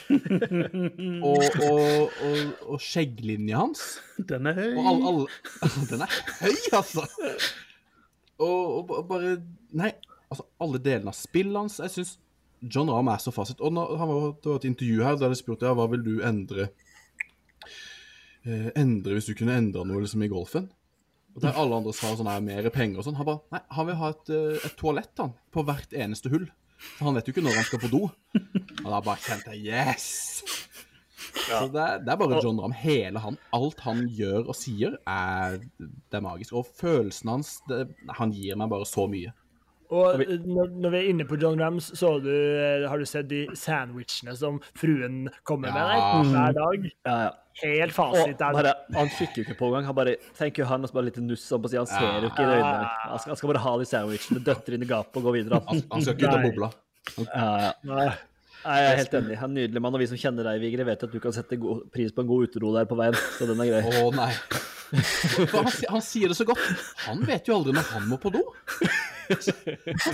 og, og, og, og skjegglinja hans Den er høy. all, alle Den er høy, altså! Og bare Nei, altså, alle delene av spillet hans Jeg syns John Rahm er så fasit. Og når, han var, det var et intervju her der de spurte ja, hva vil du endre eh, Endre hvis du kunne endre noe liksom, i golfen. Og der alle andre sa sånn her, mer penger og sånn. Han bare Nei, han vil ha et, eh, et toalett han, på hvert eneste hull. For han vet jo ikke når han skal på do. Og da bare kjente jeg Yes! Så det er, det er bare John Ramm. Hele han. Alt han gjør og sier, er, det er magisk. Og følelsen hans det, Han gir meg bare så mye. Og eh, når, vi er inne på John Rams, så du, eh, har du sett de sandwichene som fruen kommer med deg hver dag? Ja, ja. Helt Og fasit. der. bare, han fikk jo ikke på engang. Han bare tenker han, og så bare litt nuss om og sier han ser jo ikke i øynene. Han skal, han skal bare ha de sandwichene, døtter inn i gapet og gå videre. Han, han skal ikke ut av bobla. Ja, ja. Nei. Jeg er helt enig. Han er en nydelig mann. Og vi som kjenner deg, Vigre, vet at du kan sette pris på en god utero der på veien. Så den er grei. Å nei. For han, han sier det så godt. Han vet jo aldri når han må på do. Han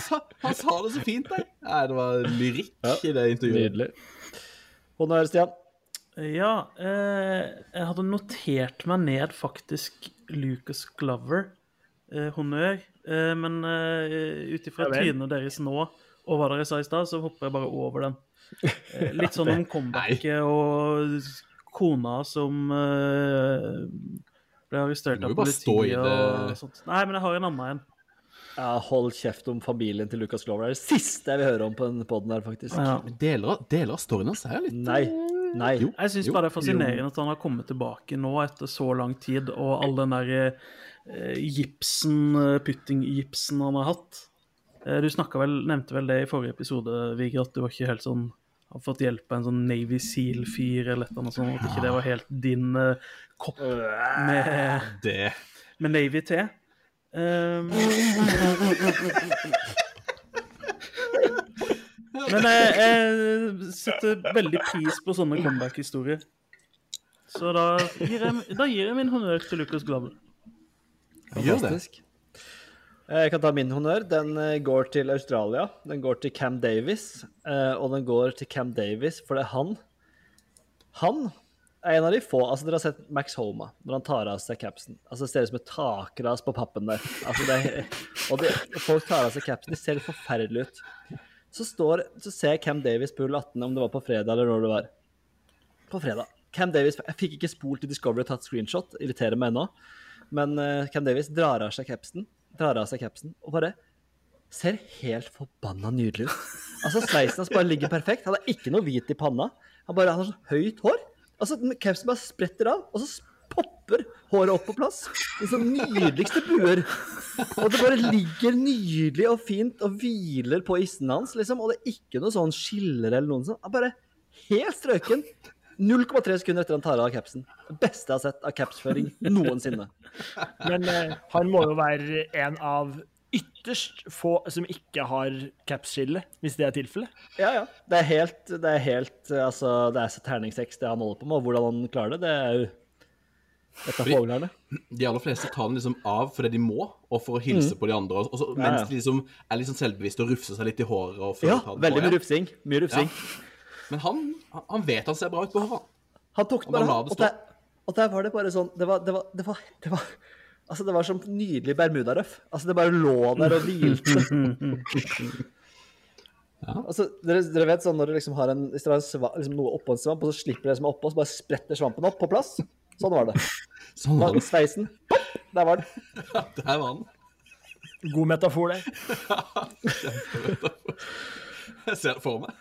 sa, han sa det så fint der. Nei, det var lyrikk i det intervjuet. Nydelig. det, Stian. Ja, eh, jeg hadde notert meg ned faktisk Lucas Glover. Eh, honnør. Eh, men eh, ut ifra Ja vel. deres nå og hva dere sa i stad, så hopper jeg bare over den. Eh, litt sånn om comebacket og kona som eh, ble arrestert vi størt av politiet og sånt. Nei, men jeg har en annen en. Ja, hold kjeft om familien til Lucas Glover. Det er det siste jeg vil høre om på den poden her, faktisk. Ja. Men deler, deler av storyen hans er litt Nei. Nei. Jo. Jeg syns bare det er fascinerende at han har kommet tilbake nå etter så lang tid, og all den der eh, gipsen, eh, putting-gipsen han har hatt. Eh, du vel, nevnte vel det i forrige episode, Vigre, at du var ikke helt sånn har fått hjelp av en sånn Navy Seal-fyr eller noe sånt, at ikke det var helt din uh, kopp med, det. med Navy te. Um, men jeg, jeg setter veldig pris på sånne comeback-historier. Så da gir, jeg, da gir jeg min honnør til Lucas det. Fantastisk. Eh, Jeg kan ta min honnør. Den eh, går til Australia. Den går til Cam Davis. eh, Og den går til Cam Davis for det er han Han er en av de få Altså, dere har sett Max Homa når han tar av seg capsen. Altså, det ser ut som et takras på pappen der. Altså, det og det, folk tar av seg capsen. Det ser litt forferdelig ut. Så, står, så ser jeg Cam Davis på hull 18, om det var på fredag eller når det var. På fredag. Cam Davis, Jeg fikk ikke spolt til Discovery og tatt screenshot. Irriterer meg ennå. Men Cam Davis drar av seg capsen, drar av seg capsen og bare ser helt forbanna nydelig ut. Altså, Sveisen hans bare ligger perfekt. Han har ikke noe hvit i panna. Han bare han har sånn høyt hår. Altså, Capsen bare spretter av, og så popper håret opp på plass. I sånne nydeligste buer. Og det bare ligger nydelig og fint og hviler på issen hans, liksom. Og det er ikke noe sånn skiller eller noe sånt. Han bare helt strøken. 0,3 sekunder etter han tar av capsen. Det beste jeg har sett av capsføring noensinne. Men eh, han må jo være en av ytterst få som ikke har capsskille, hvis det er tilfellet. Ja, ja. Det er helt, det er helt Altså, det er så terningseks det han holder på med, og hvordan han klarer det, det er jo et av fåglene. De aller fleste tar den liksom av fordi de må, og for å hilse på de andre. Og så, Mm. Ja, mens ja. de liksom er litt sånn selvbevisste og rufser seg litt i håret. Og Ja, veldig på mye rufsing. Mye rufsing. Men han, han- vet han ser bra ut på håret. Han tok Og bare og der, og der var det bare sånn Det var, det var, det var, det var Altså, det var som nydelig bermudarøff. Altså, det bare lå der og hvilte. Altså, dere, dere vet sånn når du liksom har en, hvis dere har en sva, liksom noe oppå en svamp, og så slipper dere som er oppå, så bare spretter svampen opp på plass. Sånn var det. Sånn var det. Sveisen, pop, der var den. Der var den. God metafor der. Jeg ser det for meg.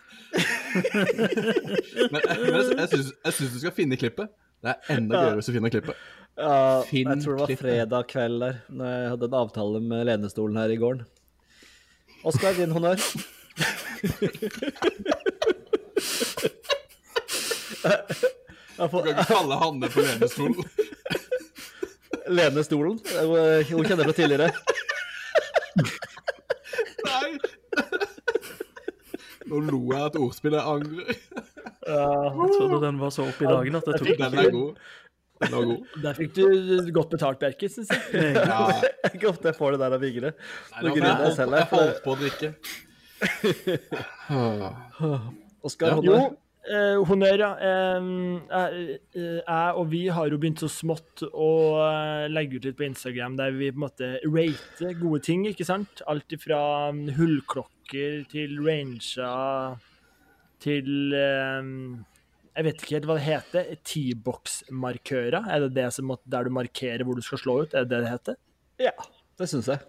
Men, men jeg, jeg, syns, du skal finne klippet. Det er enda gøyere hvis du finner klippet. Ja, Finn jeg tror det var fredag kveld der, når jeg hadde en avtale med lenestolen her i gården. Oskar, din honnør. Du kan ikke kalle Hanne på lenestolen. Lenestolen. Hun kjenner fra tidligere. Nei. Nå lo jeg at ordspillet angrer. Ja, Jeg trodde den var så opp i dagen at jeg tok Den er god. Den var god. Der fikk du godt betalt, Bjerke, syns jeg. den. Ja, Det er ikke ofte jeg får det der av Vigre. Nå griner jeg, jeg selv her. Jeg holdt på å drikke. Ah. Oskar, Ja. Eh, honnør, ja. Eh, jeg, jeg og vi har jo begynt så smått å eh, legge ut litt på Instagram der vi på en måte rater gode ting, ikke sant? Alt ifra mm, hullklokker til ranger til eh, Jeg vet ikke helt hva det heter. T-box-markører? Er det det som måtte, der du markerer hvor du skal slå ut? Er det det det heter? Ja, det syns jeg.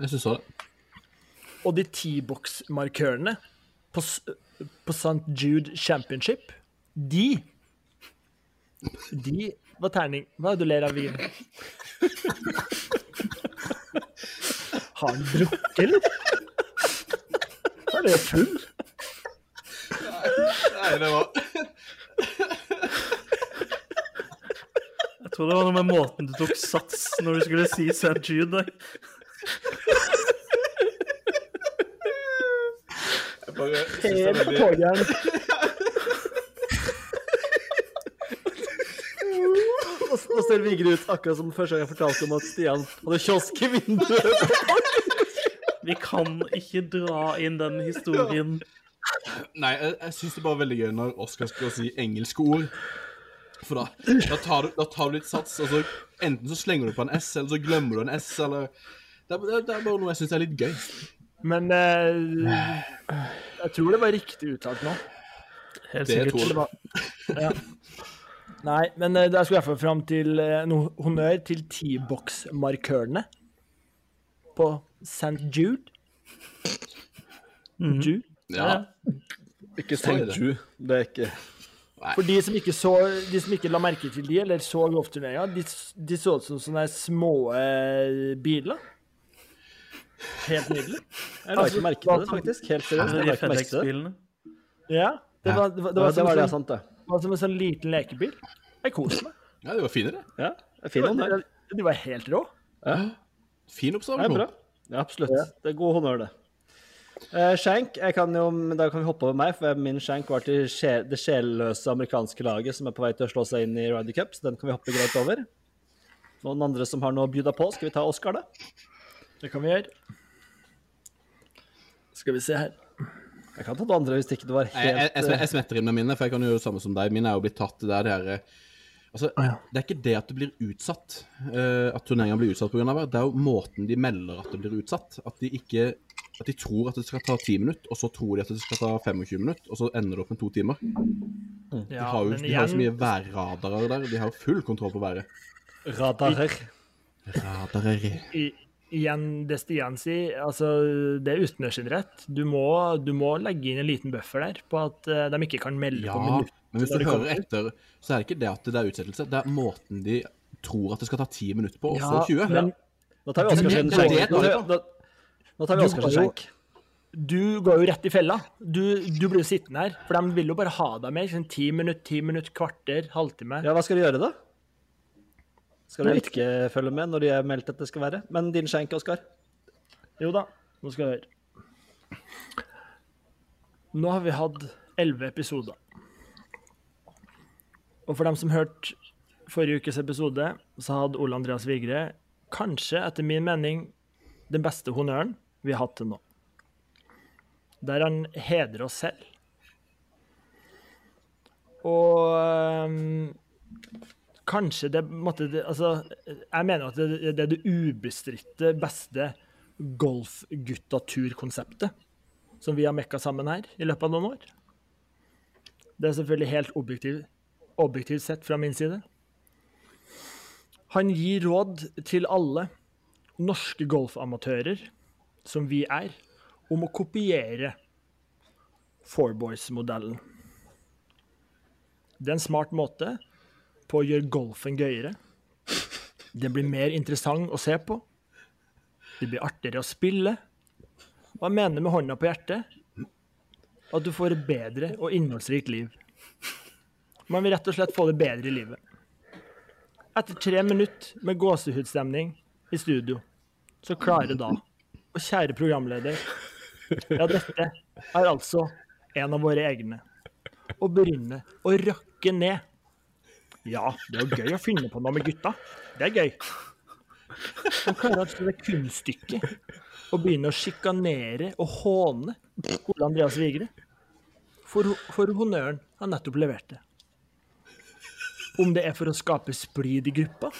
Jeg syns òg det. Og de T-box-markørene på, på St. Jude Championship, de De var terning. Hva er det du ler av, Vin? Har han drukket, eller? Er det full? Nei, det var Jeg tror det var noe med måten du tok sats når du skulle si St. Jude. der. Bare synes det er veldig-. Nå nå ser Vigre ut akkurat som første gang jeg fortalte om at Stian hadde kiosk i vinduet. Vi kan ikke dra inn den historien. Nei, jeg, jeg syns det er bare veldig gøy når Oskar skal si engelske ord. For da, da, tar du, da tar du litt sats, og så enten så slenger du på en S, eller så glemmer du en S, eller Det er, det er- det er bare noe jeg syns er litt gøy. Men eh, jeg tror det var riktig uttalt nå. Helt Det sikkert. Det var, ja. Nei, men eh, jeg skulle i hvert fram til eh, noe honnør til T-box-markørene på St. Jude. Mhm. Jude. Ja. Ikke St. Jude. Det er ikke For de som ikke så De som ikke la merke til de, eller så golfturneringa, de, de så ut som sånne små eh, biler. Helt nydelig. Jeg har ikke merket det, faktisk. Helt seriøst. Jeg har ikke merket det. Ja, det var, det var, det var, det var det, sånn, sant det. det var som en sånn liten lekebil. Jeg koser meg. ja, det var finere. Ja, det fin de var helt rå. Ja, Fin er observasjon. bra. Ja, absolutt. Det er god honnør, det. Uh, Shank, jeg kan jo, da kan vi hoppe over meg, for min Shank var til det sjelløse amerikanske laget som er på vei til å slå seg inn i Ryder Cup, så den kan vi hoppe greit over. Noen andre som har noe å bjuda på? Skal vi ta Oscar, da? Det kan vi gjøre. Skal vi se her. Jeg kan ta det andre hvis ikke det var Jeg, jeg, helt jeg, jeg smetter inn med mine, for jeg kan gjøre det samme som deg. Mine er jo blitt tatt der, det her eh, Altså, det er ikke det at det blir utsatt, uh, at turneringa blir utsatt pga. vær. Det er jo måten de melder at det blir utsatt. At de ikke At de tror at det skal ta 10 minutter, og så tror de at det skal ta 25 minutter, og så ender det opp med to timer. De har jo, de har jo så mye værradarer der. De har jo full kontroll på været. radarer. Radarer I, igjen det Stian sier, altså det er utendørsidrett. Du, må- du må legge inn en liten buffer der på at eh, de ikke kan melde Ja, på minutt. men hvis du hører etter, så er det ikke det at det er utsettelse. Det er måten de tror at det skal ta 10 minutter på, og Ja, så 20. men Nå tar vi Oskar Skjenk. Du går jo- Shank. du går jo rett i fella. Du, du blir jo sittende her, for de vil jo bare ha deg med. Sånn ti minutter, ti minutter, kvarter, halvtime. Ja, hva skal du gjøre, da? Skal du ikke følge med når de har meldt at det skal være? Men din skjenk, Oskar? Jo da, nå skal du høre. Nå har vi hatt elleve episoder. Og for dem som hørte forrige ukes episode, så hadde Ole Andreas Vigre kanskje, etter min mening, den beste honnøren vi har hatt til nå. Der han hedrer oss selv. Og øhm, kanskje det måtte Altså, jeg mener at det, det er det ubestridte beste golfguttaturkonseptet som vi har mekka sammen her i løpet av noen år. Det er selvfølgelig helt objektiv, objektivt sett fra min side. Han gir råd til alle norske golfamatører, som vi er, om å kopiere Fourboys-modellen. Det er en smart måte på å gjøre golfen gøyere. Det blir mer interessant å se på. Det blir artigere å spille. Hva mener med hånda på hjertet at du får et bedre og innholdsrikt liv. Man vil rett og slett få det bedre i livet. Etter tre minutter med gåsehudstemning i studio, så klarer da Og kjære programleder, ja, dette er altså en av våre egne, Å begynne å rakke ned. Ja, det er jo gøy å finne på noe med gutta. Det er gøy. Og klare å det kunststykke å begynne å sjikanere og håne Ole Andreas Vigre for, for honnøren han nettopp leverte. Om det er for å skape splid i gruppa,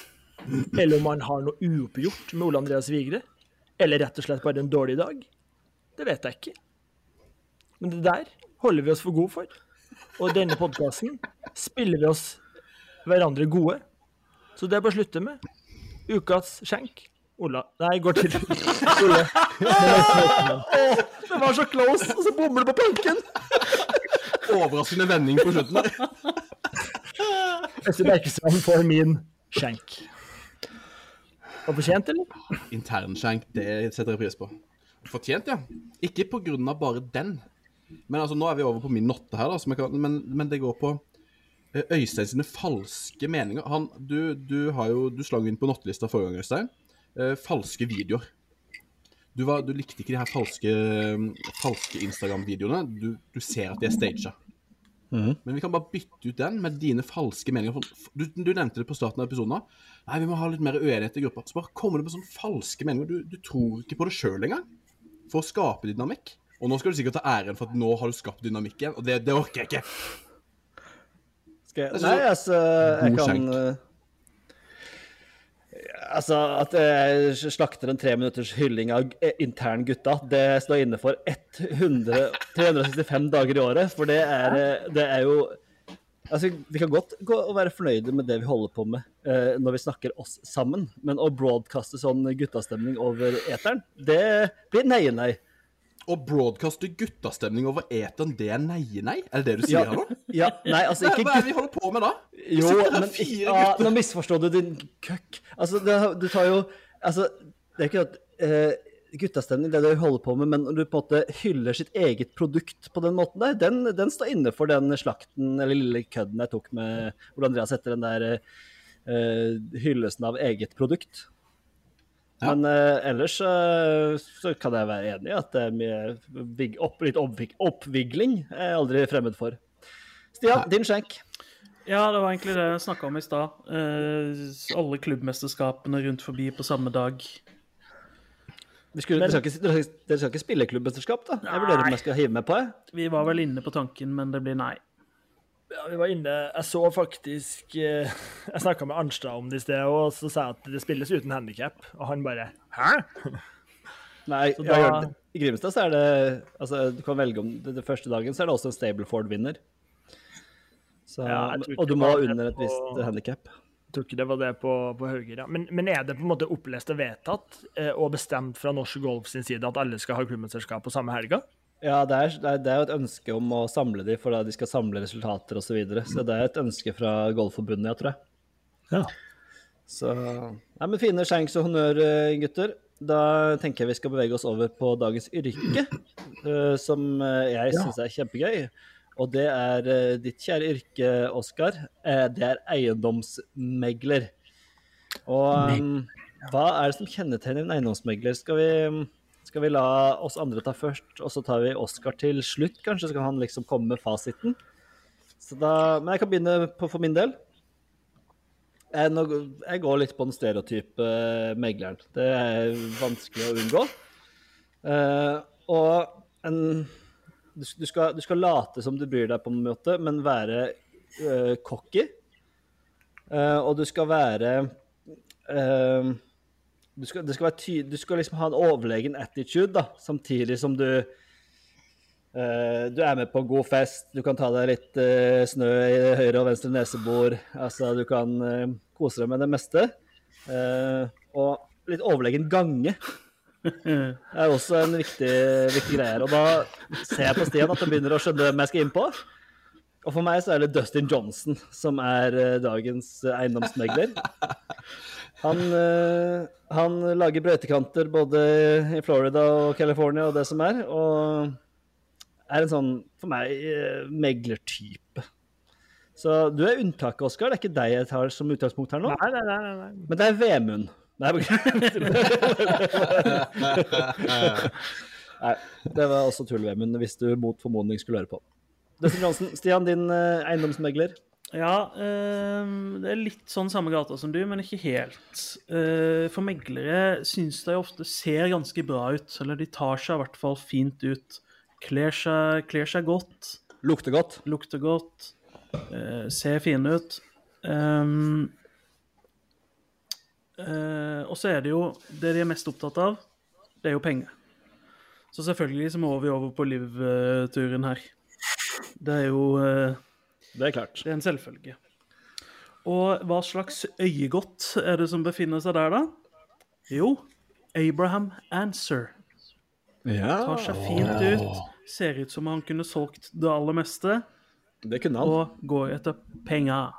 eller om han har noe uoppgjort med Ole Andreas Vigre, eller rett og slett bare en dårlig dag, det vet jeg ikke. Men det der holder vi oss for gode for. Og denne podkasten spiller vi oss hverandre gode. Så det er bare å slutte med. Ukas skjenk. Ola Nei, går til Ole. Det var så close, og så bommer du på planken! Overraskende vending på slutten der. Øystein Berkestrand får min skjenk. Var fortjent, eller? Internskjenk, det setter jeg pris på. Fortjent, ja. Ikke av bare den. Men altså, nå er vi over på min notte her, da, kan, men, men det går på Øystein sine falske meninger. Han, du, du, har jo, du slang inn på nattelista forrige gang, Øystein. Eh, falske videoer. Du, var, du, likte ikke de her falske, falske Instagram-videoene. Du, du, ser at de er staged. Mm. Men vi kan bare bytte ut den med dine falske meninger. Du, du nevnte det på starten av episoden. da. Nei, vi må ha litt mer uenighet i gruppa. Så bare kommer du med sånne falske meninger. Du, du tror ikke på det sjøl engang. For å skape dynamikk. Og nå skal du sikkert ta æren for at nå har du skapt dynamikk igjen, og det, det orker jeg ikke. Skal jeg, nei, altså Jeg kan eh, Altså, at jeg slakter en tre minutters hylling av intern gutta, det står inne for 100, 365 dager i året. For det er, eh, det er jo Altså, Vi kan godt gå og være fornøyde med det vi holder på med eh, når vi snakker oss sammen, men å broadcaste sånn guttastemning over eteren, det blir nei-nei. Å broadcaste guttastemning over eteren, det er nei-nei? Er det det du Ja, sier her nå? ja, nei, altså ikke hva er det vi holder på med da? Jo, men ja, nå misforstår du din køkk. Altså, det, du tar jo Altså, det er ikke at uh, guttastemning, det er det vi holder på med, men når du på en måte hyller sitt eget produkt på den måten der, den, den står inne for den slakten, eller lille kødden jeg tok med Ole Andreas etter den der uh, hyllesten av eget produkt. Ja. Men eh, ellers eh, så kan jeg være enig i at det er mye vig, opp, litt oppvik, oppvigling er jeg aldri fremmed for. Stian, din skjenk. Ja, det var egentlig det jeg snakka om i stad. Eh, alle klubbmesterskapene rundt forbi på samme dag. Vi skulle, Men- dere, skal ikke, dere, skal, dere skal ikke spille klubbmesterskap, da? Jeg vurderer om jeg skal hive meg på. Jeg. Vi var vel inne på tanken, men det blir nei. Ja, vi var inne Jeg så faktisk eh, Jeg snakka med Arnstad om det i sted, og så sa jeg at det spilles uten handikap. Og han bare Hæ? Nei, jeg har da- hørt, I Grimstad så er det altså, Du kan velge om det, det første dagen så er det også en Stableford-vinner. Så, Ja, jeg og du må ha under et på- visst handikap. Jeg tror ikke det var det på, på Hauger, ja. Men, men er det på en måte opplest og vedtatt eh, og bestemt fra Norsk Golf sin side at alle skal ha klubbmesterskap på samme helga? Ja, det er, det, er, jo et ønske om å samle de, for de skal samle resultater osv. Så, videre. så det er et ønske fra Golfforbundet, jeg tror jeg. Ja. Så Nei, men fine shanks og honnør, eh, gutter. Da tenker jeg vi skal bevege oss over på dagens yrke, eh, som eh, jeg syns er kjempegøy. Og det er ditt kjære yrke, Oskar. Det er eiendomsmegler. Og um, hva er det som kjennetegner en eiendomsmegler? Skal vi, skal vi la oss andre ta først, og så tar vi Oskar til slutt, kanskje? Så kan han liksom komme med fasiten. Da, men jeg kan begynne på, for min del. Jeg, nå, jeg går litt på den stereotype eh, megleren. Det er vanskelig å unngå. Uh, og en, du, du, skal, du skal late som du bryr deg på en måte, men være uh, cocky. Uh, og du skal være eh, du skal, det skal du skal liksom ha en overlegen attitude, da, samtidig som du uh, du er med på en god fest, du kan ta deg litt uh, snø i høyre og venstre nesebor. Altså, du kan uh, kose deg med det meste. Og litt overlegen gange er også en viktig, viktig greie her. Og da ser jeg på Stian at han begynner å skjønne hvem jeg skal inn på. Og for meg så er det Dustin Johnson som er dagens eiendomsmegler. Han, eh, han lager brøytekanter både i Florida og California og det som er, og er en sånn, for meg, eh, meglertype. Så du er unntaket, Oskar. Det er ikke deg jeg tar som utgangspunkt her nå, Nei, nei, nei. nei, men det er Vemund. Nei, Nei, det var også tull, Vemund, hvis du mot formodning skulle høre på. Dessuten, Johnson, Stian, din eh, eiendomsmegler. Ja, eh, det er litt sånn samme gata som du, men ikke helt. Eh, for meglere syns de ofte ser ganske bra ut, eller de tar seg i hvert fall fint ut. Kler seg, kler seg godt, Lukter godt. lukter godt, eh, ser fine ut. Um, eh, og så er det jo Det de er mest opptatt av, det er jo penger. Så selvfølgelig så må vi over på Liv-turen her. Det er jo Det er klart. det er en selvfølge. Og hva slags øyegodt er det som befinner seg der, da? Jo, Abraham Answer. Ja, Tar seg fint ut. Ser ut som han kunne solgt det aller meste, det kunne han. og går etter penger.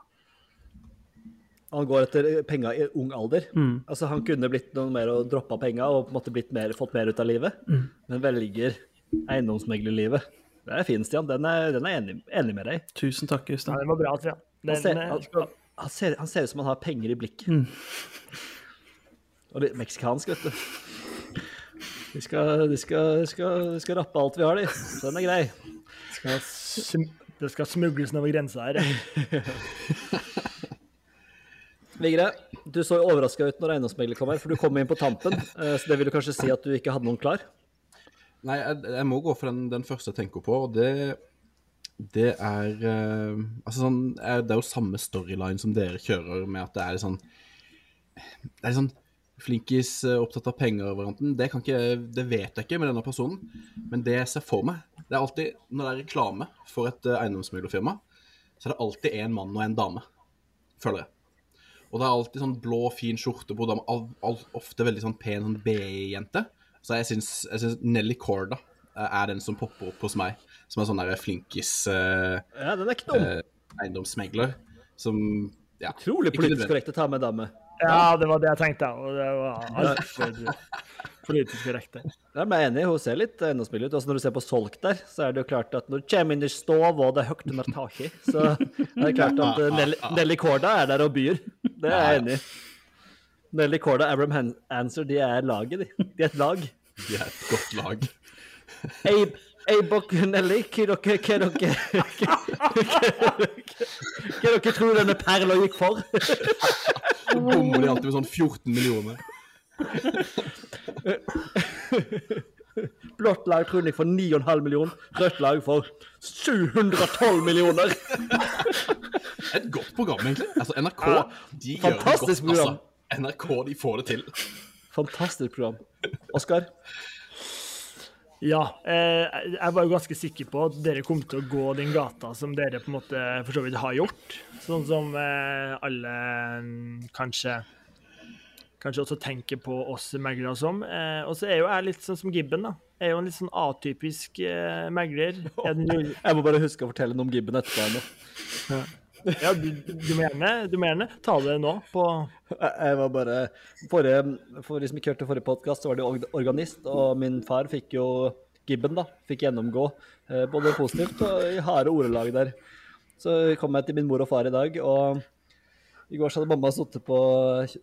Han går etter penga i ung alder. Mm. Altså, han kunne blitt noe mer og droppa penga og på en måte blitt mer, fått mer ut av livet, Mm. men velger eiendomsmeglerlivet. Det er fint, Stian. Den er, den er jeg enig, enig med deg i. Tusen takk, Ja, Det den var bra, Stian. Han ser, eh, han, han, ser, han ser ut som han har penger i blikket. Mm. Og litt meksikansk, vet du. De skal, de, skal, de, skal, de skal rappe alt vi har, de. Så den er grei. skal sm- det skal smugles over grensa her. Vigre, du så overraska ut når eiendomsmegler kom her, for du kom inn på tampen. eh, Så det vil du kanskje si at du ikke hadde noen klar? Nei, jeg, jeg må gå for den, den første jeg tenker på, og det, det er uh, Altså sånn Det er jo samme storyline som dere kjører, med at det er litt sånn Det er litt sånn Flinkis eh, opptatt av penger hverandre. Det, kan ikke- det vet jeg ikke med denne personen, men det jeg ser for meg Det er alltid, når det er reklame for et eh, eiendomsmeglerfirma, så er det alltid en mann og en dame, føler jeg. Og det er alltid sånn blå, fin skjorte på dame, ofte veldig sånn pen sånn BI-jente. Så jeg syns, jeg syns Nelly Corda eh, er den som popper opp hos meg, som er sånn der flinkis uh, Ja, den er ikke dum. Uh, eiendomsmegler. Som ja, Utrolig politisk korrekt å ta med dame. Ja, det var det jeg tenkte, og det var alt politisk korrekt. Ja, jeg er enig, hun ser litt eiendomsmegler ut. Også når du ser på solgt der, så er det jo klart at når du kommer inn i stov og det er høyt under taket, så er det klart at Nelly, Nelly Corda er der og byr. Det er jeg enig i. Nelly Corda og Abraham Han- Answer, de er laget, de. De er et lag. De er et godt lag. Eibok Nelly, hva dere hva dere Hva dere tror denne perla gikk for? Så bommer de alltid med sånn 14 millioner. Blått lag tror jeg for 9,5 millioner, rødt lag for 712 millioner. Et godt program, egentlig. Altså, NRK Ja, de gjør det godt. Altså. NRK de får det til. Fantastisk program. Oskar? Ja, eh, jeg var jo ganske sikker på at dere kom til å gå den gata som dere på en måte for så vidt har gjort. Sånn som eh, alle mm, kanskje Kanskje også tenker på oss meglere som. Eh, og så er jo jeg litt sånn som Gibben, da. Jeg er jo en litt sånn atypisk eh, megler. Jeg, Jeg må bare huske å fortelle noe om Gibben etterpå. ennå. Ja, du, du, må gjerne, du må gjerne ta det nå på Jeg var bare forrige, For de som ikke hørte forrige podkast, så var det organist, og min far fikk jo Gibben, da. Fikk gjennomgå eh, både positivt og i harde ordelag der. Så kom jeg til min mor og far i dag, og i går så hadde mamma sittet på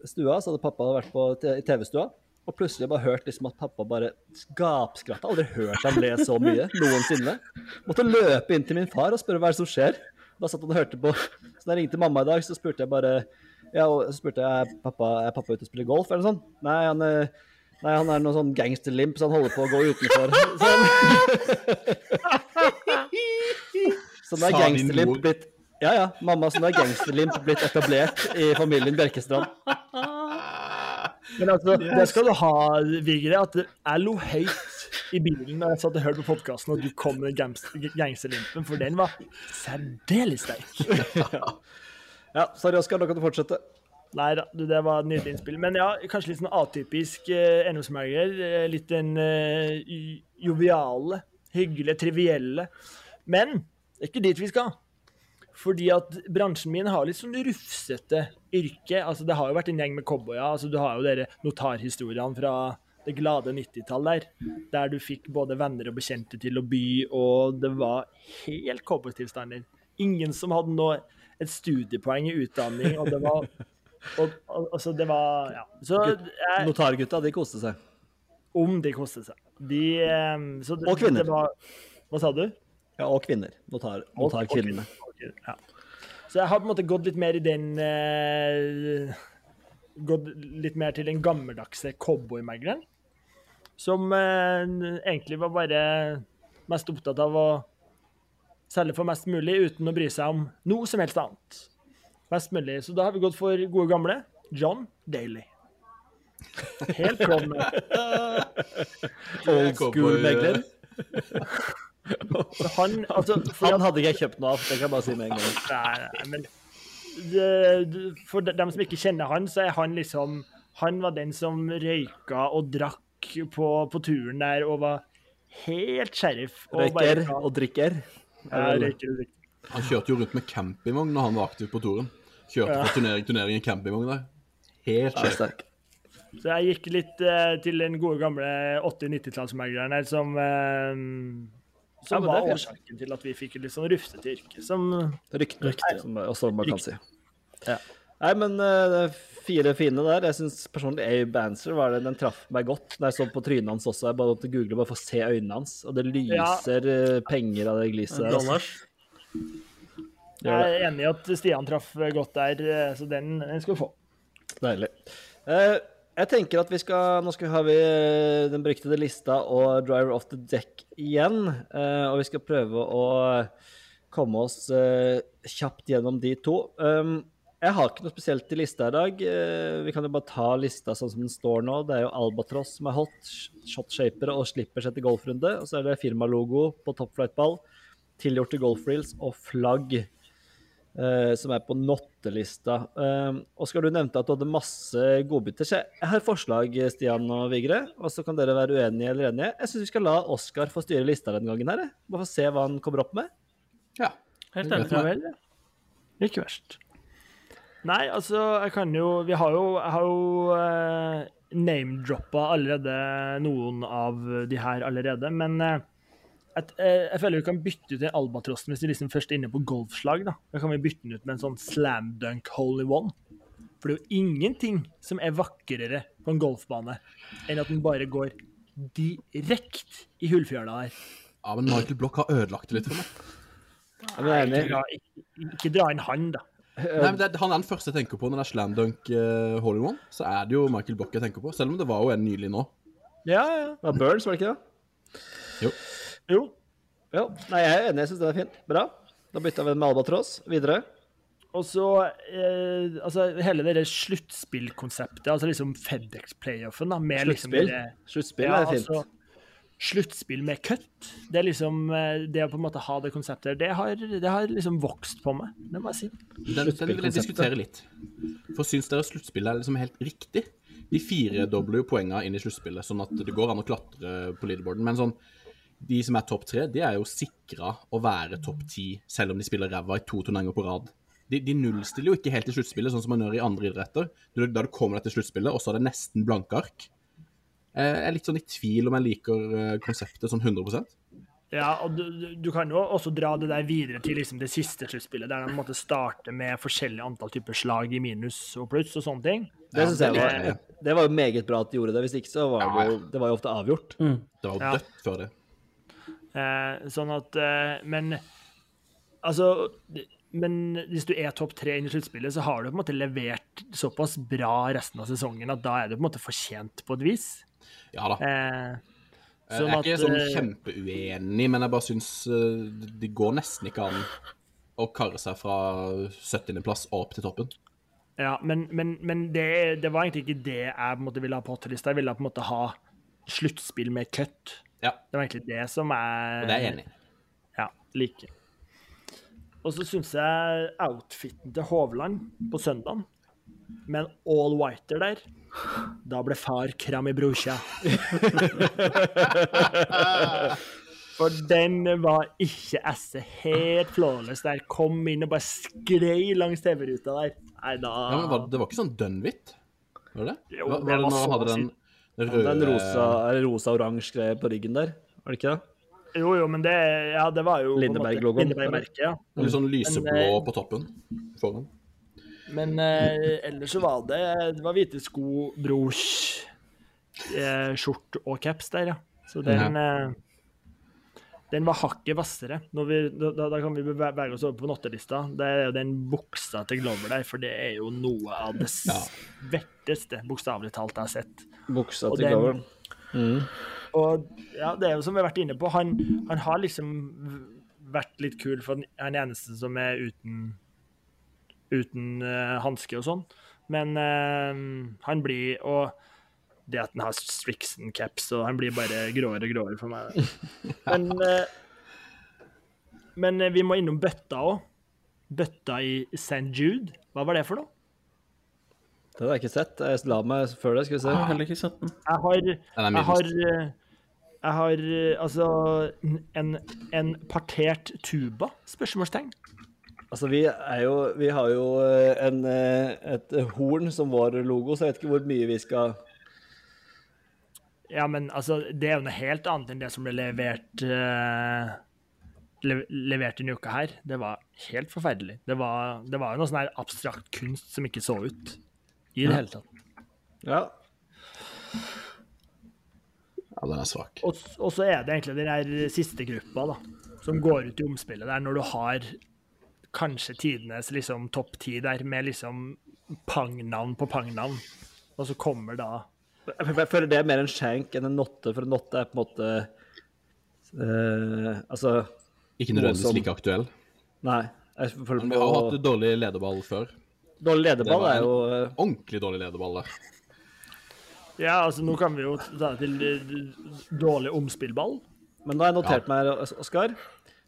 stua, så hadde pappa vært på TV-stua. Og plutselig bare hørt liksom at pappa bare gapskratta. Aldri hørt han le så mye noensinne. Måtte løpe inn til min far og spørre hva er det som skjer. Da satt han og hørte på. Så da jeg ringte mamma i dag, så spurte jeg bare ja, og så spurte jeg er pappa, er pappa ute og spiller golf, eller noe sånt. Nei, han er, nei, han er noe sånn gangsterlimp, så han holder på å gå utenfor. Så, så nå er gangsterlimp blitt Ja, ja. Mamma, så nå er gangsterlimp blitt etablert i familien Bjerkestrand. Men altså, det skal du ha, Vigre, at jeg lo høyt i bilen da jeg satt og hørte på podkasten, og du kom med gangs- gangsterlimpen, for den var særdeles sterk. Ja, sorry, Oskar, nå kan du fortsette. Nei da, du, det var et nydelig innspill. Men ja, kanskje litt sånn atypisk eh, eiendomsmegler. eh, Litt den eh, jo- joviale, hyggelige, trivielle. Men det er ikke dit vi skal. Fordi at bransjen min har litt sånn rufsete yrke. Altså, det har jo vært en gjeng med cowboyer. Altså, du har jo dere notarhistoriene fra det glade 90-tall der, der du fikk både venner og bekjente til å by, og det var helt cowboytilstander. Ingen som hadde noe, et studiepoeng i utdanning, og det var og, og, altså, det var Ja. Så jeg, Notargutta, de koste seg. om de koste seg. De eh, så det, Og kvinner. Var, hva sa du? Ja, og kvinner. Notar, og. Ja. Så jeg har på en måte gått litt mer i den eh, Gått litt mer til den gammeldagse cowboymegleren. Som eh, egentlig var bare mest opptatt av å selge for mest mulig uten å bry seg om noe som helst annet. Mest mulig. Så da har vi gått for gode gamle John Daly. Helt klovn. Old school-megler. Han, altså, for Han hadde ikke jeg kjøpt noe av, det kan jeg bare si med en gang. Nei, nei, men For dem som ikke kjenner han, så er han liksom Han var den som røyka og drakk på, på turen der og var helt sheriff. Og Røyker bare- og drikker. Ja, røyker og drikker. Han kjørte jo rundt med campingvogn når han var aktiv på turen. Kjørte fra turnering turnering i campingvogn der. Helt Ja, sterk. Så jeg gikk litt uh, til den gode gamle 80-90-tallsmegleren her, som uh, Som var årsaken til at vi fikk et litt sånn rufsete yrke. Som Rykte, som også man kan si. Ja. Nei, men uh, fire fine der. Jeg syns personlig Abe Banser var det, den traff meg godt. Når jeg så på trynet hans også, jeg bare måtte google bare for å se øynene hans. Og det lyser ja. penger av det gliset der. altså. Jeg er enig i at Stian traff godt der, eh, så den, den skal vi få. Deilig. Uh, jeg tenker at vi skal Nå skal vi ha vi eh, den beryktede lista og Driver off the deck igjen. Uh, og vi skal prøve å komme oss uh, kjapt gjennom de to. Um, jeg har ikke noe spesielt i lista i dag. Eh, vi kan jo bare ta lista sånn som den står nå. Det er jo Albatross som er hot, shotshapere og slippers etter golfrunde. Og så er det firmalogo på toppflightball, tilgjorte golfreels og flagg Uh, som er på nottelista. Um, Oskar, du nevnte at du hadde masse godbiter. Så jeg har et forslag, Stian og Vigre. Og så kan dere være uenige eller enige. Jeg syns vi skal la Oskar få styre lista denne gangen. her. Bare få se hva han kommer opp med. Ja. Helt enig. Ikke verst. Nei, altså, jeg kan jo Vi har jo, jeg har jo uh, name-droppa allerede noen av de her allerede, men uh, et, uh, jeg føler vi kan bytte ut den albatrossen hvis vi liksom først er inne på golfslag. Da Da kan vi bytte den ut med en sånn slam dunk hole in one. For det er jo ingenting som er vakrere på en golfbane enn at den bare går direkte i hullfjøla der. ja, men Michael Block har ødelagt det litt for meg. Jeg er enig. Ikke dra, ikke, ikke dra inn han, da. Nei, men det, er- Han er den første jeg tenker på når det er slam dunk uh, hole in one. Så er det jo Michael Block jeg tenker på, selv om det var jo en nylig nå. Ja, ja. Det var Burns, var det ikke det? Jo. Jo. jo. Nei, jeg er enig. Jeg syns den er fin. Bra. Da bytta vi den med Albatross. Videre. Og så eh, altså hele det der sluttspillkonseptet, altså liksom FedEx-playoffen, da, med liksom Sluttspill. det- Sluttspill ja, er fint. altså, Sluttspill med cut. Det er liksom eh, Det å på en måte ha det konseptet det har, det har liksom vokst på meg. Det må jeg si. Den, den vil jeg diskutere litt. For syns dere sluttspillet er liksom helt riktig? De firedobler jo poengene inn i sluttspillet, sånn at det går an å klatre på leaderboarden. Men sånn, de som er topp tre, de er jo sikra å være topp ti, selv om de spiller ræva i to turneringer på rad. De, de nullstiller jo ikke helt i sluttspillet, sånn som man gjør i andre idretter. Da du kommer deg til sluttspillet, og så er det nesten blanke ark. Eh, Jeg er litt sånn i tvil om jeg liker eh, konseptet sånn 100% Ja, og du, du- kan jo også dra det der videre til liksom det siste sluttspillet, der de måtte starte med forskjellige antall typer slag i minus og pluss og sånne ting. Det synes jeg var, det var jo meget bra at de gjorde det. Hvis ikke så var det jo, det var jo ofte avgjort. Det var jo Ja. dødt før det. Eh, sånn at eh, Men altså Men hvis du er topp tre inn i sluttspillet, så har du på en måte levert såpass bra resten av sesongen at da er du på en måte fortjent på et vis. Ja da. Eh, Jeg sånn er at, ikke sånn eh, kjempeuenig, men jeg bare syns eh, det går nesten ikke an å karre seg fra 70.-plass og opp til toppen. Ja, men, men, men det, det var egentlig ikke det jeg måte ville ha på hotellista. Jeg ville på en måte ha sluttspill med cut. Ja, Det var egentlig det som er og det er jeg enig i. Ja, like. Og så syns jeg outfiten til Hovland på søndagen, med en all whiter der Da ble far kram i brorsa. For den var ikke esse helt flawless der. Kom inn og bare skrei langs TV-ruta der. Nei, da Ja, men var, det var ikke sånn dønnhvitt? Var det? Jo, Var, det var det var når hadde den røde Det er en rosa-oransje rosa greia på ryggen der, var det ikke det? Jo, jo, men det, ja, det var jo. Lindeberg-merket, ja. Litt sånn lyseblå Men, eh, på toppen foran. Men eh, ellers så var det Det var hvite sko, brors, eh, skjorte og caps der, ja. Så den eh, Den var hakket hvassere. Når vi, da, da kan vi bevege oss over på nattelista. Det er jo den buksa til Glover der, for det er jo noe av det Ja. svetteste, bokstavelig talt, jeg har sett. Buksa Og til den- Glover. Og ja, det er jo som vi har vært inne på, han, han har liksom vært litt kul, for han er den eneste som er uten uten uh, hanske og sånn. Men uh, han blir Og det at han har Strixon-caps, og han blir bare gråere og gråere for meg. Men, uh, men eh, vi må innom bøtta òg. Bøtta i St. Jude. Hva var det for noe? Det har jeg ikke sett. Jeg la meg før det, skal vi se. Jeg har heller ikke sett den. Jeg har Jeg har, eh, jeg har eh, altså en, en partert tuba? Spørsmålstegn. Altså, vi er jo Vi har jo eh, en, eh, et horn som vår logo, så jeg vet ikke hvor mye vi skal Ja, men altså, det er jo noe helt annet enn det som ble levert uh, le levert denne uka her. Det var helt forferdelig. Det var, det var jo noe sånn her abstrakt kunst som ikke så ut i det hele tatt. Ja. Ja, den er svak. Og, og så er det egentlig den der siste gruppa, da, som går ut i omspillet der, når du har kanskje tidenes liksom topp ti der, med liksom pang-navn på pang-navn, og så kommer da Jeg føler det er mer en skjenk enn en notte, for en notte er på en måte uh, Altså, Ikke nødvendigvis som- like aktuell. nei. Jeg føler Men vi har jo hatt dårlig lederball før. Dårlig lederball er jo eh, Ordentlig dårlig lederball der. Ja, altså nå kan vi jo ta det til eh, dårlig omspillball. Men da har jeg notert meg, Oskar.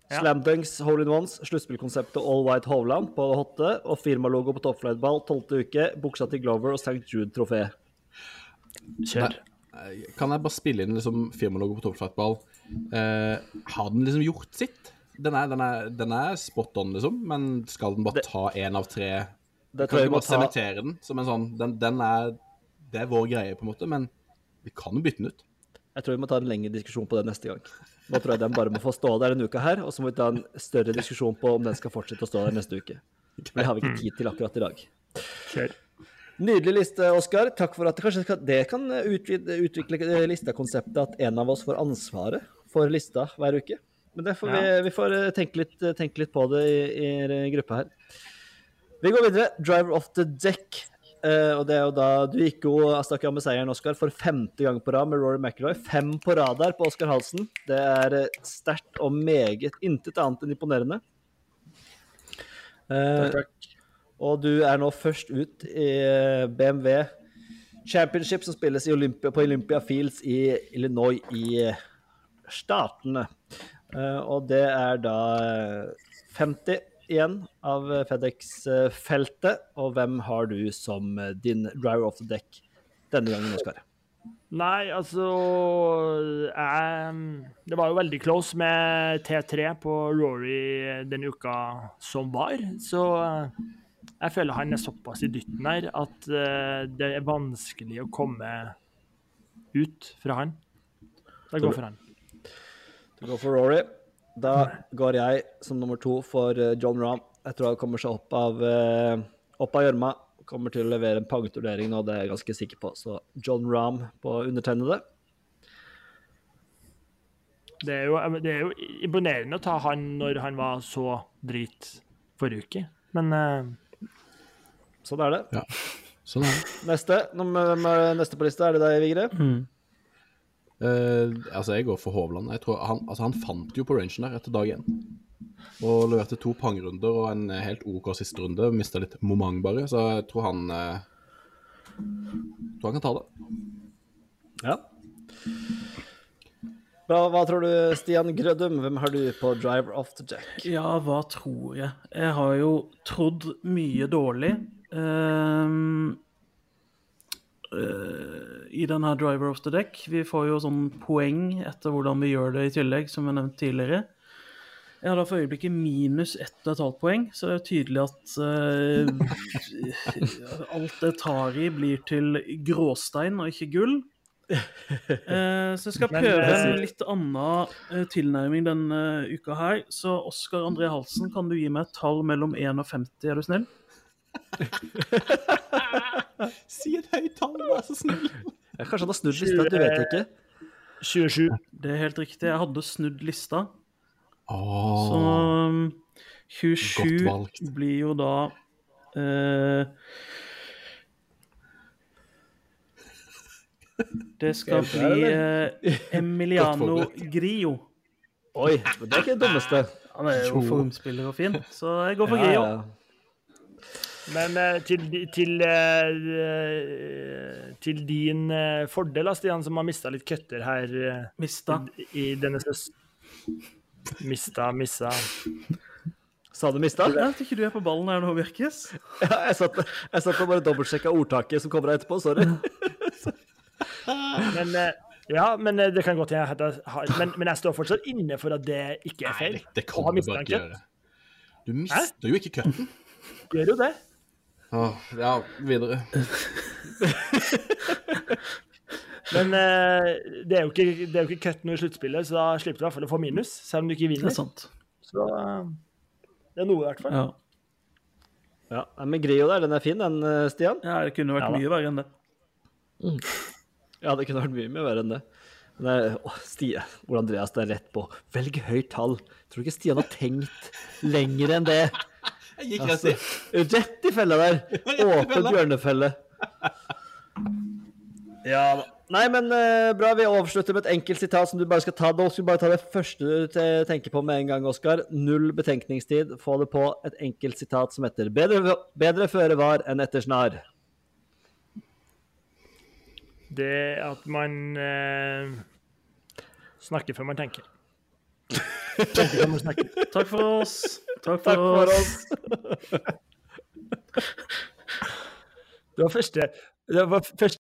Ja. Slamdunks, Hole in Ones, sluttspillkonseptet All White Hovland på hotte og firmalogo på toppflightball, tolvte uke, buksa til Glover og St. Jude-trofé. Kjør. Nei, Kan jeg bare spille inn liksom firmalogo på toppflightball? Eh, har den liksom gjort sitt? Den er, den, er, den er spot on, liksom, men skal den bare ta én av tre Det Kan ikke vi bare ta sementere den som en sånn den, den er Det er vår greie, på en måte, men vi kan jo bytte den ut. Jeg tror vi må ta en lengre diskusjon på det neste gang. Nå tror jeg den bare må få stå der en uke her, og så må vi ta en større diskusjon på om den skal fortsette å stå der neste uke. Men Det har vi ikke tid til akkurat i dag. Kjør. Nydelig liste, Oskar. Takk for at kanskje det kan utvide, utvikle listakonseptet at en av oss får ansvaret for lista hver uke. Men det får vi, vi får eh, tenke litt, tenke litt på det i, i gruppa her. Vi går videre. Driver of the deck. Eh, og det er jo da Du gikk jo Astaka med seieren, Oskar, for femte gang på rad med Rory McIlroy. Fem på rad der på Oskar Halsen. Det er eh, sterkt og meget intet annet enn imponerende. Eh, og du er nå først ut i BMW Championship, som spilles i Olympia, på Olympia Fields i Illinois i Statene. Uh, og det er da eh, 50 igjen av eh, FedEx-feltet. Og hvem har du som eh, din driver of the deck denne gangen, Oskar? Nei, altså jeg, Det var jo veldig close med T3 på Rory den uka som var, så eh, jeg føler han er såpass i dytten her at eh, det er vanskelig å komme ut fra han. Det går for han. Du går for Rory. Da går jeg som nummer to for eh, John Rahm. Jeg tror han kommer seg opp av eh, opp av gjørma. Kommer til å levere en pangturnering nå, det er jeg ganske sikker på. Så John Rahm på undertegnede. Det er, jo, det er jo imponerende å ta han når han var så drit forrige uke, men uh... Sånn er det. Ja. Sånn er det. Neste, nummer, neste på lista, er det deg, Vigre? Eh, altså, jeg går for Hovland. Jeg tror han, altså, han fant jo på rangen der etter dag én. Og leverte to pangrunder og en helt OK siste runde. Mista litt moment, bare. Så jeg tror han uh, tror han kan ta det. Ja. Bra. Hva tror du, Stian Grødum? Hvem har du på driver of the jack? Ja, hva tror jeg? Jeg har jo trodd mye dårlig ehm, eh, i denne Driver of the Deck. Vi får jo sånn poeng etter hvordan vi gjør det i tillegg, som jeg nevnte tidligere. Jeg har da for øyeblikket minus ett og et halvt poeng, så det er tydelig at uh, alt jeg tar i, blir til gråstein og ikke gull. Uh, så jeg skal prøve en litt annen uh, tilnærming denne uka her. Så Oskar André Halsen, kan du gi meg et tall mellom 1 og 50, er du snill? Si et høyt tall, vær så snill. Kanskje han har snudd lista, du vet ikke. 27. Det er helt riktig. Jeg hadde snudd lista. Oh, Så um, 27 blir jo da eh, Det skal bli eh, Emiliano. Grio. Oi, men det er ikke det dummeste. Han er jo Jo. formspiller og fin, så jeg går for Ja, Grio. ja. Men eh, til, til, eh, til din eh, fordel, Stian, som har mista litt køtter her eh, Mista. i denne søs... Mista, missa Sa du mista? Jeg Tror ikke du er på ballen her nå, Virkes. Ja, jeg satt, jeg satt og bare dobbeltsjekka ordtaket som kommer etterpå. Sorry. Men eh, ja, men eh, det kan godt hende jeg har men, men jeg står fortsatt inne for at det ikke er Nei, feil. det, det kan du bare ikke gjøre. Du mister jo ikke køtten. Gjør jo det. Åh, ja, videre. Men eh, det er jo ikke, det er jo ikke cut noe i sluttspillet, så da slipper du i hvert fall å få minus, selv om du ikke Det vinner. er sant. Så eh, det er noe, i hvert fall. Ja. Ja, Men Grio der, den er fin, den, eh, Stian. ja, det kunne vært Ja mye verre enn det. Ja, det kunne vært mye mer verre enn det. Men det, å, Stie, Ole Andreas, det er rett på. Velg høyt tall. Tror du ikke Stian har tenkt lenger enn det? Jeg gikk rett i. Rett i fella der. Åpen bjørnefelle. Ja da. Nei, men uh, bra. Vi avslutter med et enkelt sitat som du bare skal ta. Da skal vi bare ta det første du tenker på med en gang, Oskar. Null betenkningstid. Få det på et enkelt sitat som heter 'Bedre, bedre føre var enn etter snar'. Det at man uh, snakker før man tenker. Tenker før man snakker. Takk for oss. Takk for, Takk for oss. oss. Det var første, det var første